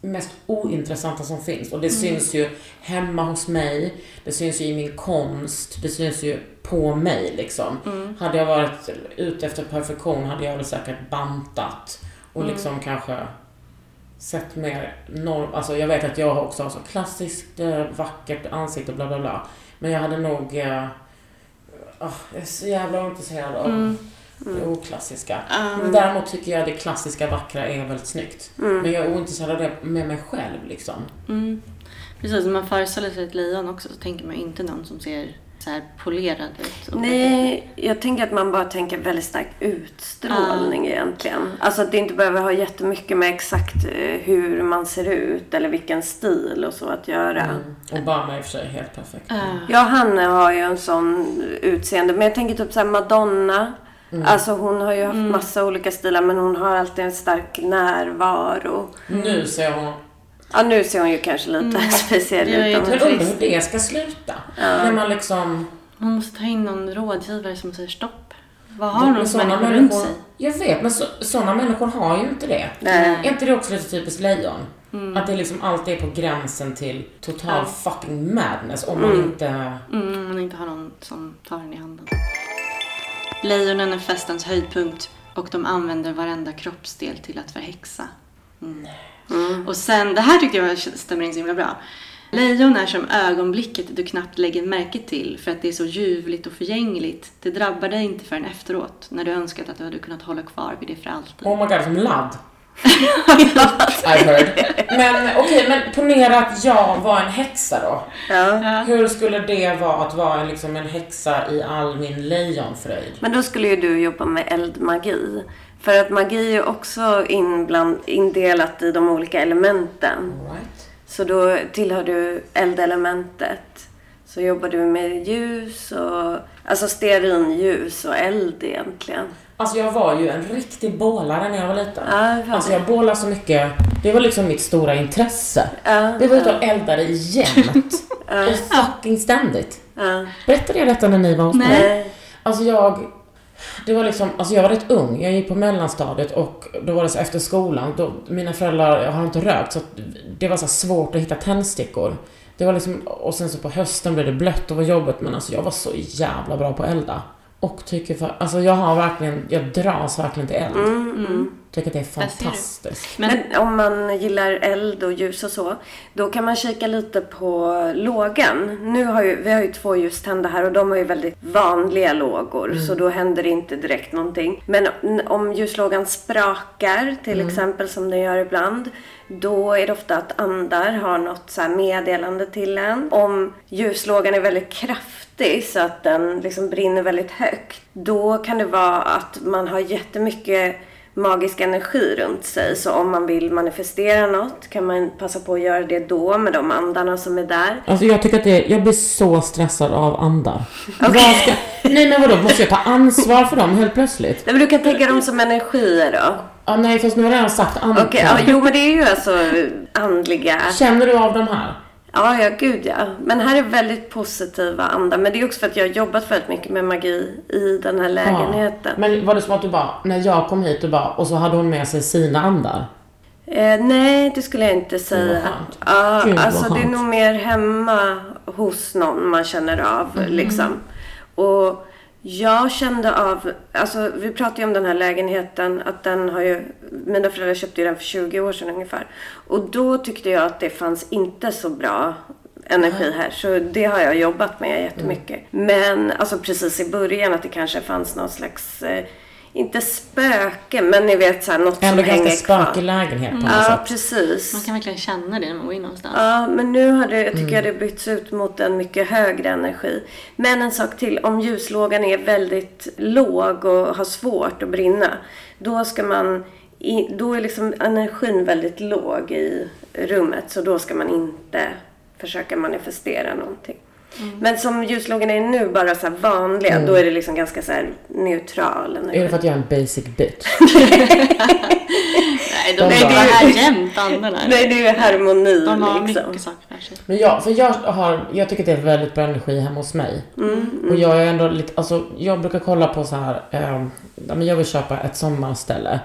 mest ointressanta som finns. Och det syns ju hemma hos mig, det syns ju i min konst, det syns ju på mig liksom. Hade jag varit ute efter perfektion hade jag väl säkert bantat och liksom kanske sett mer norm... Alltså jag vet att jag också har så klassiskt eh, vackert ansikte bla bla bla. Men jag hade nog... Eh, ah, jag är så jävla ointresserad av det oklassiska. Men däremot tycker jag det klassiska vackra är väldigt snyggt. Men jag är ointresserad av det med mig själv liksom. Mm. Precis, när man föreställer sig ett lejon också så tänker man inte någon som ser så här polerad ut. Nej, jag tänker att man bara tänker väldigt stark utstrålning egentligen. Alltså att det inte behöver ha jättemycket med exakt eh, hur man ser ut eller vilken stil och så att göra. Obama är i och för sig helt perfekt. Ja. Ja, han har ju en sån utseende. Men jag tänker typ såhär Madonna. Alltså hon har ju haft massa olika stilar men hon har alltid en stark närvaro. Nu ser hon... Ja, nu ser hon ju kanske lite speciell är ju ut. Om- undrar hur det ska sluta. När man liksom... Man måste ta in någon rådgivare som säger stopp. Vad har någon såna människor runt sig? Jag vet, men så, sådana människor har ju inte det. Nej. Är inte det också lite typiskt lejon? Mm. Att det liksom alltid är på gränsen till total fucking madness om man inte... Mm, man inte har någon som tar den i handen. Lejonen är festens höjdpunkt och de använder varenda kroppsdel till att förhäxa. Mm. Och sen, det här tyckte jag stämmer in så himla bra. Lejon är som ögonblicket du knappt lägger märke till för att det är så ljuvligt och förgängligt. Det drabbar dig inte förrän efteråt när du önskat att du hade kunnat hålla kvar vid det för alltid. Oh my god, som ladd. I've heard. Men okej, men ponera att jag var en häxa då. Ja. Hur skulle det vara att vara en, liksom en häxa i all min lejonfröjd? Men då skulle ju du jobba med eldmagi. För att magi är ju också inbland, indelat i de olika elementen. Right. Så då tillhör du eldelementet. Så jobbar du med ljus och... Alltså stearinljus och eld egentligen. Alltså jag var ju en riktig bålare när jag var liten. Ja, alltså jag bålade så mycket. Det var liksom mitt stora intresse. Ja, Vi var ute och eldade jämt. och fucking ständigt. Ja. Berättade jag detta när ni var hos mig? Nej. Alltså jag... Det var liksom, alltså jag var rätt ung. Jag gick på mellanstadiet och då var det så efter skolan. Då, mina föräldrar har inte rökt så att det var så svårt att hitta tändstickor. Det var liksom, och sen så på hösten blev det blött och var jobbigt men alltså jag var så jävla bra på att elda. Och tycker för, alltså jag har verkligen, jag dras verkligen till eld. Mm, mm. Tycker att det är fantastiskt. Men, Men om man gillar eld och ljus och så, då kan man kika lite på lågan. Nu har ju, vi har ju två ljuständer här och de har ju väldigt vanliga lågor, så då händer det inte direkt någonting. Men om ljuslågan sprakar, till exempel som den gör ibland, då är det ofta att andar har något så här meddelande till en. Om ljuslågan är väldigt kraftig så att den liksom brinner väldigt högt, då kan det vara att man har jättemycket magisk energi runt sig. Så om man vill manifestera något kan man passa på att göra det då med de andarna som är där. Alltså jag tycker att det, jag blir så stressad av andar. Vad ska, nej men vadå, måste jag ta ansvar för dem helt plötsligt? Nej, men du kan tänka dem som energier då. Ja, nej fast nu har jag redan sagt andra. Okej, ja, jo men det är ju alltså andliga. Känner du av de här? Ja, ja gud ja. Men här är väldigt positiva andar. Men det är också för att jag har jobbat väldigt mycket med magi i den här lägenheten. Men var det som att du bara, när jag kom hit, du bara, och så hade hon med sig sina andar? Eh, nej, det skulle jag inte säga. Ja, Gud, vad alltså det är nog mer hemma hos någon man känner av liksom. Och jag kände av, alltså vi pratade ju om den här lägenheten, att den har ju, mina föräldrar köpte ju den för 20 år sedan ungefär. Och då tyckte jag att det fanns inte så bra energi här. Så det har jag jobbat med jättemycket. Men alltså precis i början att det kanske fanns någon slags, eh, inte spöke, men ni vet såhär något Ändå som hänger ganska kvar. spökig lägenhet på något Ja, sätt. precis. man kan verkligen känna det när man går in någonstans. Ja, men nu har det, jag tycker jag det bytts ut mot en mycket högre energi. Men en sak till, om ljuslågan är väldigt låg och har svårt att brinna, då ska man, i, då är liksom energin väldigt låg i rummet, så då ska man inte försöka manifestera någonting. Men som ljuslågan är nu, bara så här vanliga, då är det liksom ganska så här neutral energi. Är det för att jag är en basic bitch? Nej, de De är här jämt, andarna. Nej, det är ju harmoni De har liksom. mycket saker för sig. Men jag, för jag har, jag tycker att det är väldigt bra energi hemma hos mig. Och jag är ändå lite, alltså jag brukar kolla på så här, eh, ja, men jag vill köpa ett sommarställe.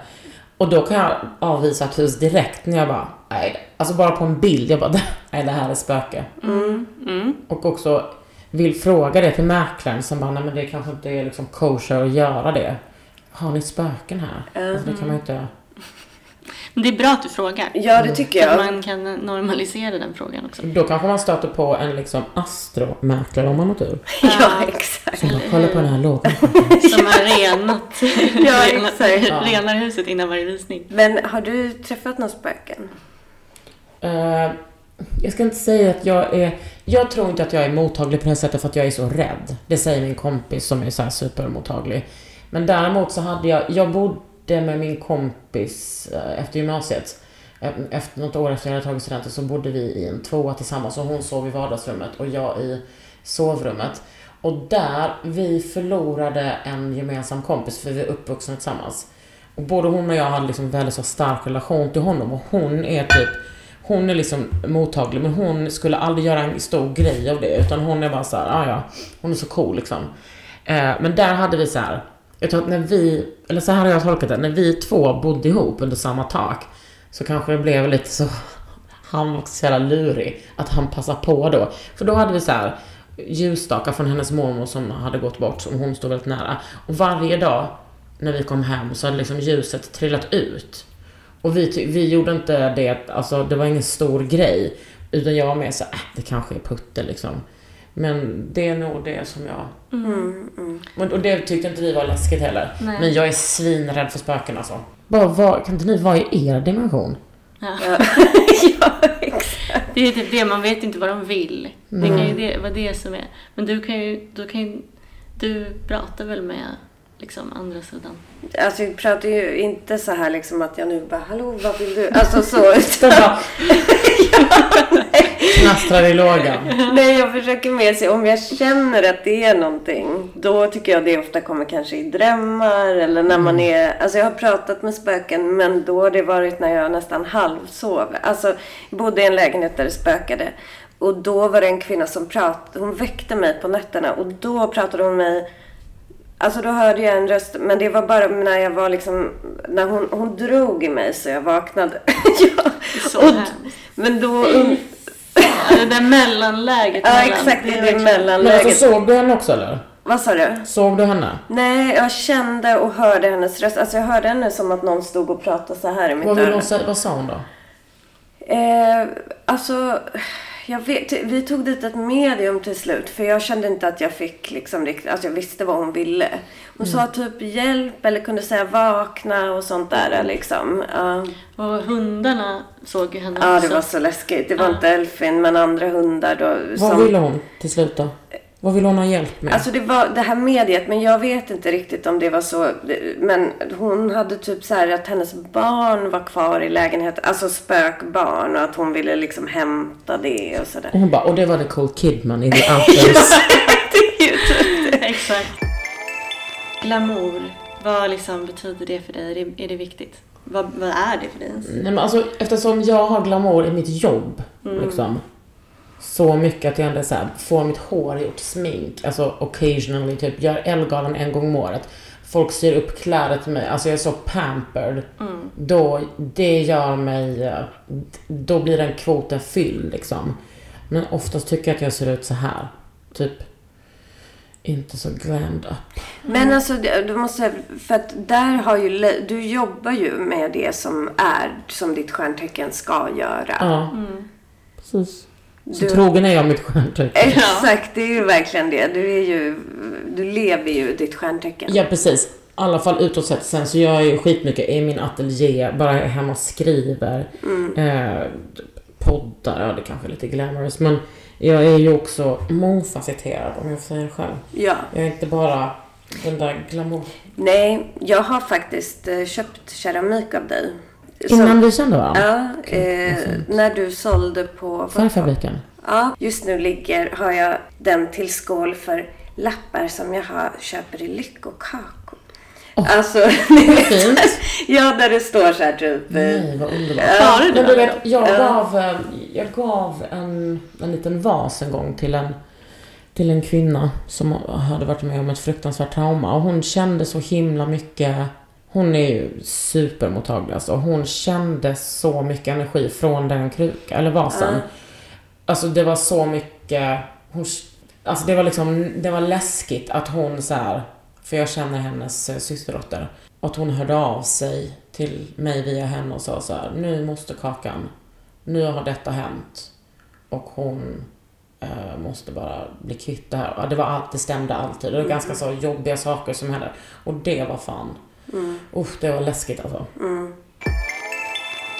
Och då kan jag avvisa ett hus direkt när jag bara, nej, alltså bara på en bild, jag bara, nej det här är spöke. Mm. Och också vill fråga det till mäklaren som bara, nej men det kanske inte är liksom kosher att göra det. Har ni spöken här? Alltså, det kan man ju inte... Men det är bra att du frågar. Ja, det tycker Så att jag. man kan normalisera den frågan också. Då kanske man stöter på en liksom astromäklare om man har tur. Ja, exakt. Som bara, kolla på den här lågan. Som har renat, Ja, exakt. Renar huset innan varje visning. Men har du träffat några spöken? Eh, jag ska inte säga att jag är, jag tror inte att jag är mottaglig på det sättet för att jag är så rädd. Det säger min kompis som är så här supermottaglig. Men däremot så hade jag, jag bodde med min kompis eh, efter gymnasiet. Eh, efter något år efter jag hade tagit studenten så bodde vi i en tvåa tillsammans och hon sov i vardagsrummet och jag i sovrummet. Och där, vi förlorade en gemensam kompis för vi är uppvuxna tillsammans. Och både hon och jag hade liksom väldigt så stark relation till honom och hon är typ hon är liksom mottaglig men hon skulle aldrig göra en stor grej av det utan hon är bara så här, ah, ja, hon är så cool liksom. Eh, men där hade vi så här, jag tror att när vi, eller så här har jag tolkat det, när vi två bodde ihop under samma tak så kanske det blev lite så, han var så jävla lurig, att han passade på då. För då hade vi så här ljusstakar från hennes mormor som hade gått bort, som hon stod väldigt nära. Och varje dag när vi kom hem så hade liksom ljuset trillat ut. Och vi, vi gjorde inte det, alltså det var ingen stor grej. Utan jag var mer så äh, det kanske är putte liksom. Men det är nog det som jag... Mm, mm. Och det tyckte inte vi var läskigt heller. Nej. Men jag är svinrädd för spöken alltså. Bara, var, kan inte ni vara i er dimension? Ja. Ja. exakt. Det är typ det, man vet inte vad de vill. Det kan ju det, vara det som är. Men du kan ju, du kan ju, du pratar väl med liksom andra sidan? Alltså jag pratar ju inte så här liksom att jag nu bara hallå vad vill du? Alltså så. Utan, bara knastrar i lågan. nej jag försöker mer se om jag känner att det är någonting. Då tycker jag det ofta kommer kanske i drömmar eller när man är. Alltså jag har pratat med spöken men då har det varit när jag nästan halvsov. Alltså jag bodde i en lägenhet där det spökade. Och då var det en kvinna som pratade. Hon väckte mig på nätterna och då pratade hon med mig Alltså då hörde jag en röst, men det var bara när jag var liksom, när hon, hon drog i mig så jag vaknade. ja. Så och, men då, Ja, det där mellanläget ja mellan- exakt, det är det verkligen- Men alltså mellanläget. såg du henne också eller? Vad sa du? Såg du henne? Nej, jag kände och hörde hennes röst. Alltså jag hörde henne som att någon stod och pratade så här i mitt Vad, öra. vad sa hon då? Eh, alltså, jag vet, vi tog dit ett medium till slut. För jag kände inte att jag fick liksom riktigt, alltså jag visste vad hon ville. Hon sa typ hjälp eller kunde säga vakna och sånt där liksom. Ja. Och hundarna såg ju henne Ja, också. det var så läskigt. Det var Ja. inte Elfin, men andra hundar då. Vad som- ville hon till slut då? Vad ville hon ha hjälp med? Alltså det var det här mediet, men jag vet inte riktigt om det var så. Men hon hade typ så här att hennes barn var kvar i lägenheten. Alltså spökbarn och att hon ville liksom hämta det och sådär. och hon bara, och det var Nicole Kidman i The det ju typ det. Exakt. Glamour, vad liksom betyder det för dig? Är det, är det viktigt? Vad, vad är det för dig ens? Nej men alltså eftersom jag har glamour i mitt jobb, liksom. Så mycket att jag ändå så här, får mitt hår gjort, smink, alltså occasionally, typ gör Ellegalan en gång om året. Folk syr upp kläder till mig, alltså jag är så pampered. Då, det gör mig, eh, då blir den kvoten fylld liksom. Men oftast tycker jag att jag ser ut så här. Typ, inte så glammed up. Men alltså, det- du måste, för att där har ju, du jobbar ju med det som är, som ditt stjärntecken ska göra. Ja, precis. Så Du- trogen är jag mitt stjärntecken. Exakt, det är ju verkligen det. Du är ju, du lever ju ditt stjärntecken. Ja, precis. I alla fall utåt sett. Sen så gör jag ju skitmycket i min ateljé. Bara hemma och skriver. Eh, poddar, ja det kanske är lite glamorous. Men jag är ju också mångfacetterad om jag får säga det själv. Ja. Jag är inte bara den där glamour... Nej, jag har faktiskt eh, köpt keramik av dig. Innan vi kände varandra? Ja, eh, när du sålde på... Färgfabriken? Ja, just nu ligger, har jag den till skål för lappar som jag har, köper i Lyckokako. Alltså, ni vet, fint. ja, där det står så här typ... Nej, vad underbart. Men det? du vet, jag Ja. gav, eh, jag gav en, en liten vas en gång till en, till en kvinna som hade varit med om ett fruktansvärt trauma. Och hon kände så himla mycket hon är ju supermottaglig alltså. Hon kände så mycket energi från den krukan, eller vasen. Ja. Alltså det var så mycket, hon, alltså det var liksom, det var läskigt att hon så här, för jag känner hennes eh, systerdotter, att hon hörde av sig till mig via henne och sa så här, nu måste Kakan, nu har detta hänt. Och hon eh, måste bara bli kvitt det här. Ja, Det var allt, det stämde alltid. Det var ganska så jobbiga saker som hände. Och det var fan, usch det var läskigt alltså.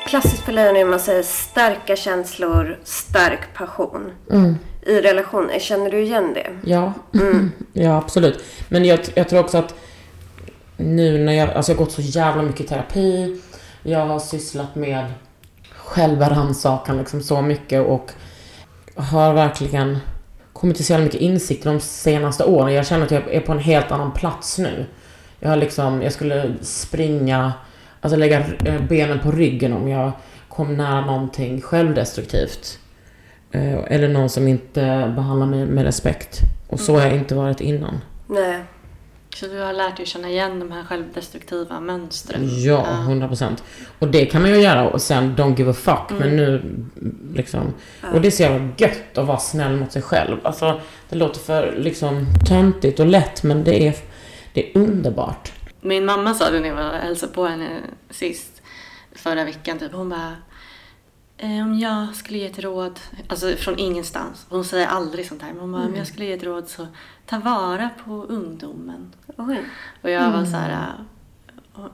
klassiskt för lejon är man säger starka känslor, stark passion. I relationer, känner du igen det? Ja, ja absolut. Men jag, jag tror också att nu när jag, alltså jag har gått så jävla mycket i terapi. Jag har sysslat med själva rannsakan liksom så mycket och har verkligen kommit till så jävla mycket insikter de senaste åren. Jag känner att jag är på en helt annan plats nu. Jag har liksom, jag skulle springa, alltså lägga eh, benen på ryggen om jag kom nära någonting självdestruktivt. Eh, Eller någon som inte behandlar mig med respekt. Och så har jag inte varit innan. Nej. Så du har lärt dig att känna igen de här självdestruktiva mönstren? Ja, 100 procent. Och det kan man ju göra och sen don't give a fuck. Men nu liksom. Och det är så jävla gött att vara snäll mot sig själv. Alltså, det låter för liksom töntigt och lätt men det är, det är underbart. Min mamma sa det när jag var hälsade på henne sist, förra veckan typ. Hon bara, eh, om jag skulle ge ett råd, alltså från ingenstans. Hon säger aldrig sånt här, men hon bara, om jag skulle ge ett råd så ta vara på ungdomen. Oj. Och jag var så här,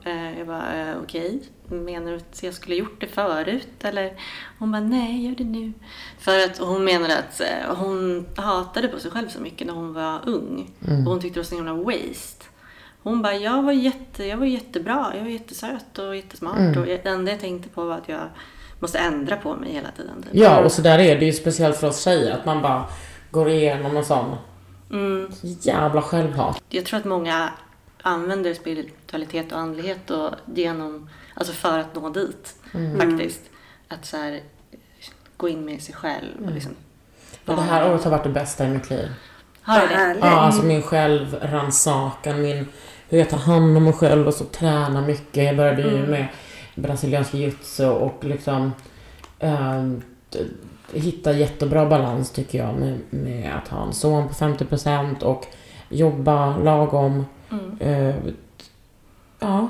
eh, jag bara, eh, okej, menar du att jag skulle gjort det förut eller? Hon bara, nej, gör det nu. För att hon menade att eh, hon hatade på sig själv så mycket när hon var ung. Och hon tyckte det var så himla waste. Hon bara, jag var, jätte, jag var jättebra, jag var jättesöt och jättesmart. Och jag- det enda jag tänkte på var att jag måste ändra på mig hela tiden. Typ. Ja, och så där är det ju speciellt för oss tjejer. Att man bara går igenom en sån Mm. jävla självhat. Jag tror att många använder spiritualitet och andlighet och genom, alltså för att nå dit faktiskt. Att så här, gå in med sig själv och liksom. Men det här året har varit det bästa i mitt liv. Har det? Ja, alltså min självrannsakan, min hur jag tar hand om mig själv och så tränar mycket. Jag började ju med brasiliansk jiu-jitsu och liksom d- hitta jättebra balans tycker jag med, med att ha en son på 50% och jobba lagom. Eh, ja,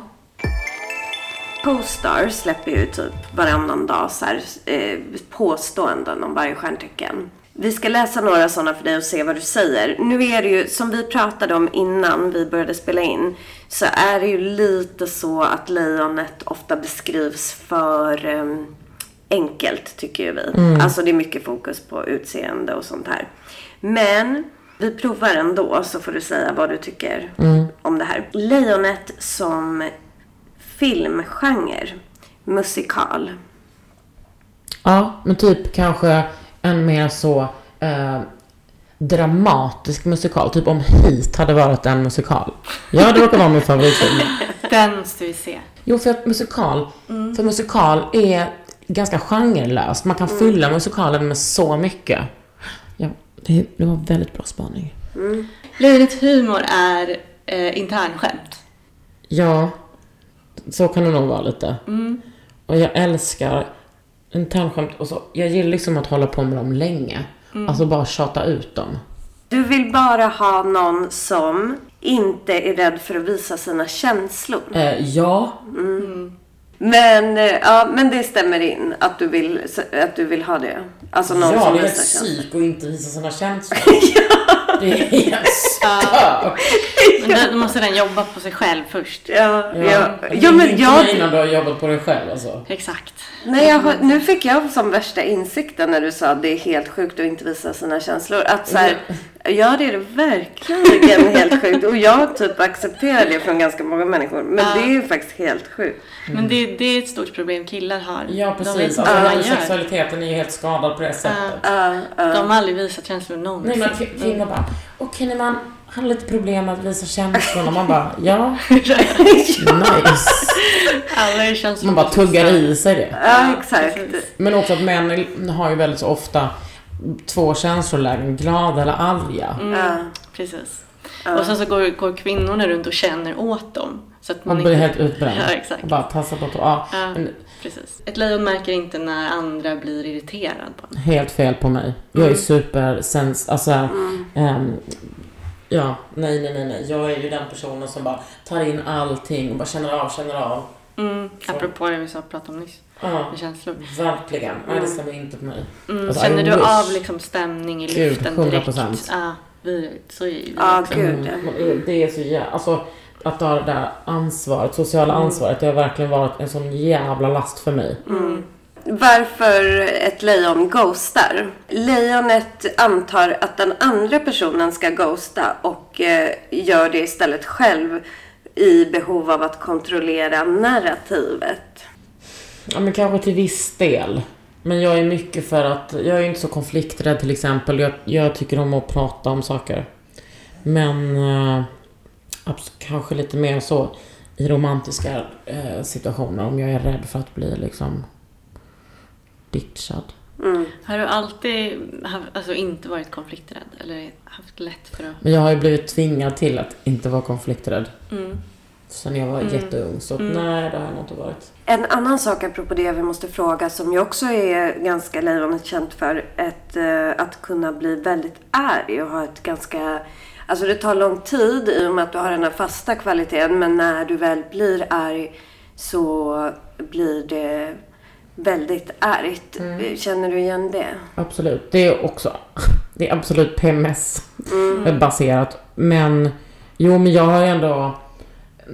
Co-Star släpper ju typ varannan dag så här, eh, påståenden om varje stjärntecken. Vi ska läsa några sådana för dig och se vad du säger. Nu är det ju, som vi pratade om innan vi började spela in, så är det ju lite så att lejonet ofta beskrivs för eh, enkelt, tycker ju vi. Alltså det är mycket fokus på utseende och sånt här. Men vi provar ändå, så får du säga vad du tycker om det här. Lejonet som filmgenre, musikal. ja, men typ kanske en mer så eh, dramatisk musikal. Typ om Heat hade varit en musikal. Ja, det råkar vara min favoritfilm. Den måste vi se. Jo, för att musikal, för musikal är ganska genrelöst. Man kan fylla musikalen med så mycket. Ja, det, det var väldigt bra spaning. Lejonets humor är eh, internskämt. Ja, så kan det nog vara lite. Och jag älskar internskämt och så. Jag gillar liksom att hålla på med dem länge. Alltså bara tjata ut dem. Du vill bara ha någon som inte är rädd för att visa sina känslor. Eh, ja, Men, eh, ja, men det stämmer in att du vill, att du vill ha det. Alltså någon ja som det är psyk och inte visa sina känslor. Det är helt stört. Men då måste den jobba på sig själv först. Ja, ja. Ja, ja men jag, innan du har jobbat på dig själv alltså. Exakt. nej, jag, nu fick jag som värsta insikten när du sa att det är helt sjukt att inte visa sina känslor. Att så här, ja det är det verkligen helt sjukt. Och jag typ accepterar det från ganska många människor. Men det är ju faktiskt helt sjukt. Men det, det är ett stort problem killar har. Ja precis. inte Alltså, gör. sexualiteten är ju helt skadad på det sättet. Ja, ja. De har aldrig visat känslor Nej någonsin. men k- kvinnor bara, okej när man har lite problem att visa känslorna, man bara, ja, nice. Alla är känslor. Man bara tuggar i sig det. ja exakt. Men också att män har ju väldigt så ofta två känslolägen, glada eller arga. Ja. Precis. Och sen så går, går kvinnorna runt och känner åt dem. Så att man Man blir inte... helt utbränd. Ja, exakt. Och bara tassar på tå. Ja, Ja, men precis. Ett lejon märker inte när andra blir irriterad på en. helt fel på mig. Jag är supersens, alltså, ehm, ja, nej, nej, nej, nej. Jag är ju den personen som bara tar in allting och bara känner av, känner av. Mm. Apropå det vi sa pratade om nyss. Ja, Med känslor. verkligen. Nej, det stämmer inte på mig. Mm. Alltså, Känner I du wish. av liksom stämning i Gud, luften 100%. direkt? Ja, vi, så är vi Ja, också. gud. Mm, det är så jävla, alltså att ta det där ansvaret, sociala ansvaret, det har verkligen varit en sån jävla last för mig. Varför ett lejon ghostar? Lejonet antar att den andra personen ska ghosta och eh, gör det istället själv i behov av att kontrollera narrativet. Ja, men kanske till viss del. Men jag är mycket för att, jag är inte så konflikträdd till exempel. Jag, jag tycker om att prata om saker. Men eh, abs- kanske lite mer så i romantiska eh, situationer. Om jag är rädd för att bli liksom ditchad. Har du alltid haft, alltså, inte varit konflikträdd? Eller haft lätt för att... Men jag har ju blivit tvingad till att inte vara konflikträdd. Mm. Sen jag var jätteung. Så att, nej, det har jag nog inte varit. En annan sak apropå det vi måste fråga som ju också är ganska lejonet känt för. Ett, eh, att kunna bli väldigt arg och ha ett ganska... Alltså det tar lång tid i och med att du har den här fasta kvaliteten. Men när du väl blir arg så blir det väldigt argt. Känner du igen det? Absolut. Det är också, det är absolut PMS-baserat. Men, jo men jag har ju ändå,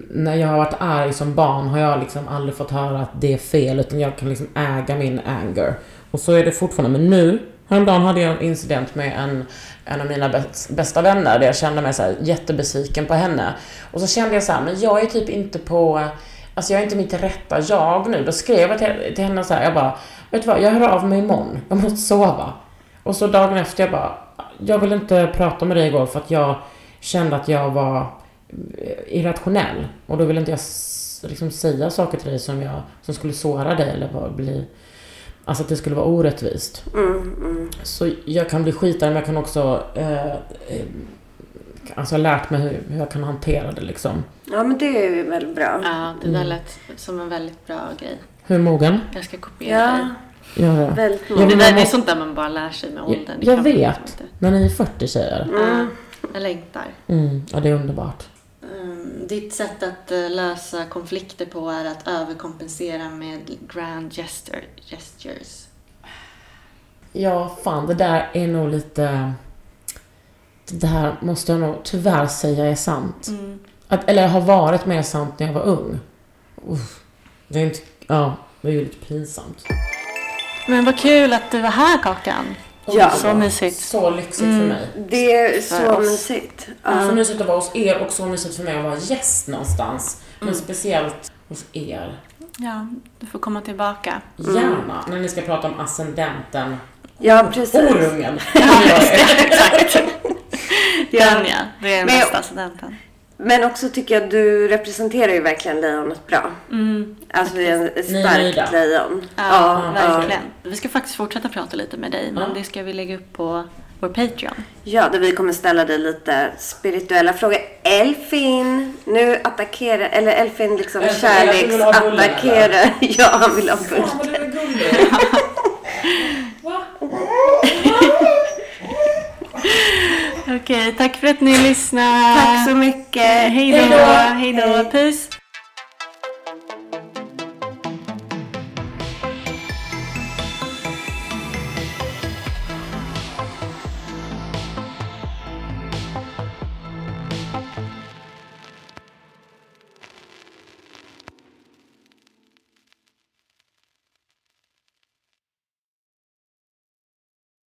när jag har varit arg som barn har jag liksom aldrig fått höra att det är fel, utan jag kan liksom äga min anger. Och så är det fortfarande. Men nu, häromdagen hade jag en incident med en, en av mina bästa vänner, där jag kände mig så här jättebesviken på henne. Och så kände jag så här, men jag är typ inte på, alltså jag är inte mitt rätta jag nu. Då skrev jag till, till henne så här, jag bara, vet du vad, jag hör av mig imorgon. Jag måste sova. Och så dagen efter, jag bara, jag vill inte prata med dig igår för att jag kände att jag var irrationell. Och då ville inte jag liksom säga saker till dig som, jag, som skulle såra dig eller bara bli... Alltså att det skulle vara orättvist. Så jag kan bli skitare men jag kan också... Eh, eh, alltså jag har lärt mig hur, hur jag kan hantera det liksom. Ja, men det är ju väldigt bra. Ja, det där lät som en väldigt bra grej. Hur mogen? Jag ska kopiera dig. Ja, det. väldigt Ja, bra. men Det, där, det är sånt där man bara lär sig med åldern. Det Jag liksom vet. inte. När ni är 40 tjejer. Ja, jag längtar. Mm, ja, det är underbart. Ditt sätt att eh, lösa konflikter på är att överkompensera med grand gesture, gestures. Ja, fan det där är nog lite... Det där måste jag nog tyvärr säga är sant. Att, eller har varit mer sant när jag var ung. Uff, det är inte... Ja, det är ju lite pinsamt. Men vad kul att du var här Kakan. Ja. Så mysigt. Så lyxigt för mig. Det är För så oss. mysigt. Så mysigt att vara hos er och så mysigt för mig att vara gäst någonstans. Men speciellt hos er. Ja, du får komma tillbaka. Gärna. När ni ska prata om ascendenten. Ja, precis. Orungen. Exakt. Ja. Den ja, det är den bästa studenten. Men också tycker jag att du representerar ju verkligen lejonet bra. Alltså det är nöjda? starkt lejon. Ja, ja. verkligen. Vi ska faktiskt fortsätta prata lite med dig, men Ja. det ska vi lägga upp på vår Patreon. Ja, där vi kommer ställa dig lite spirituella frågor. Elfin, nu attackerar, eller Elfin liksom Elfin, bullen, kärleksattackerar. Ja, han vill ha bull. Fan vad du är gullig. Okej, tack för att ni lyssnar. Tack så mycket. Hej då. Hej då. Puss.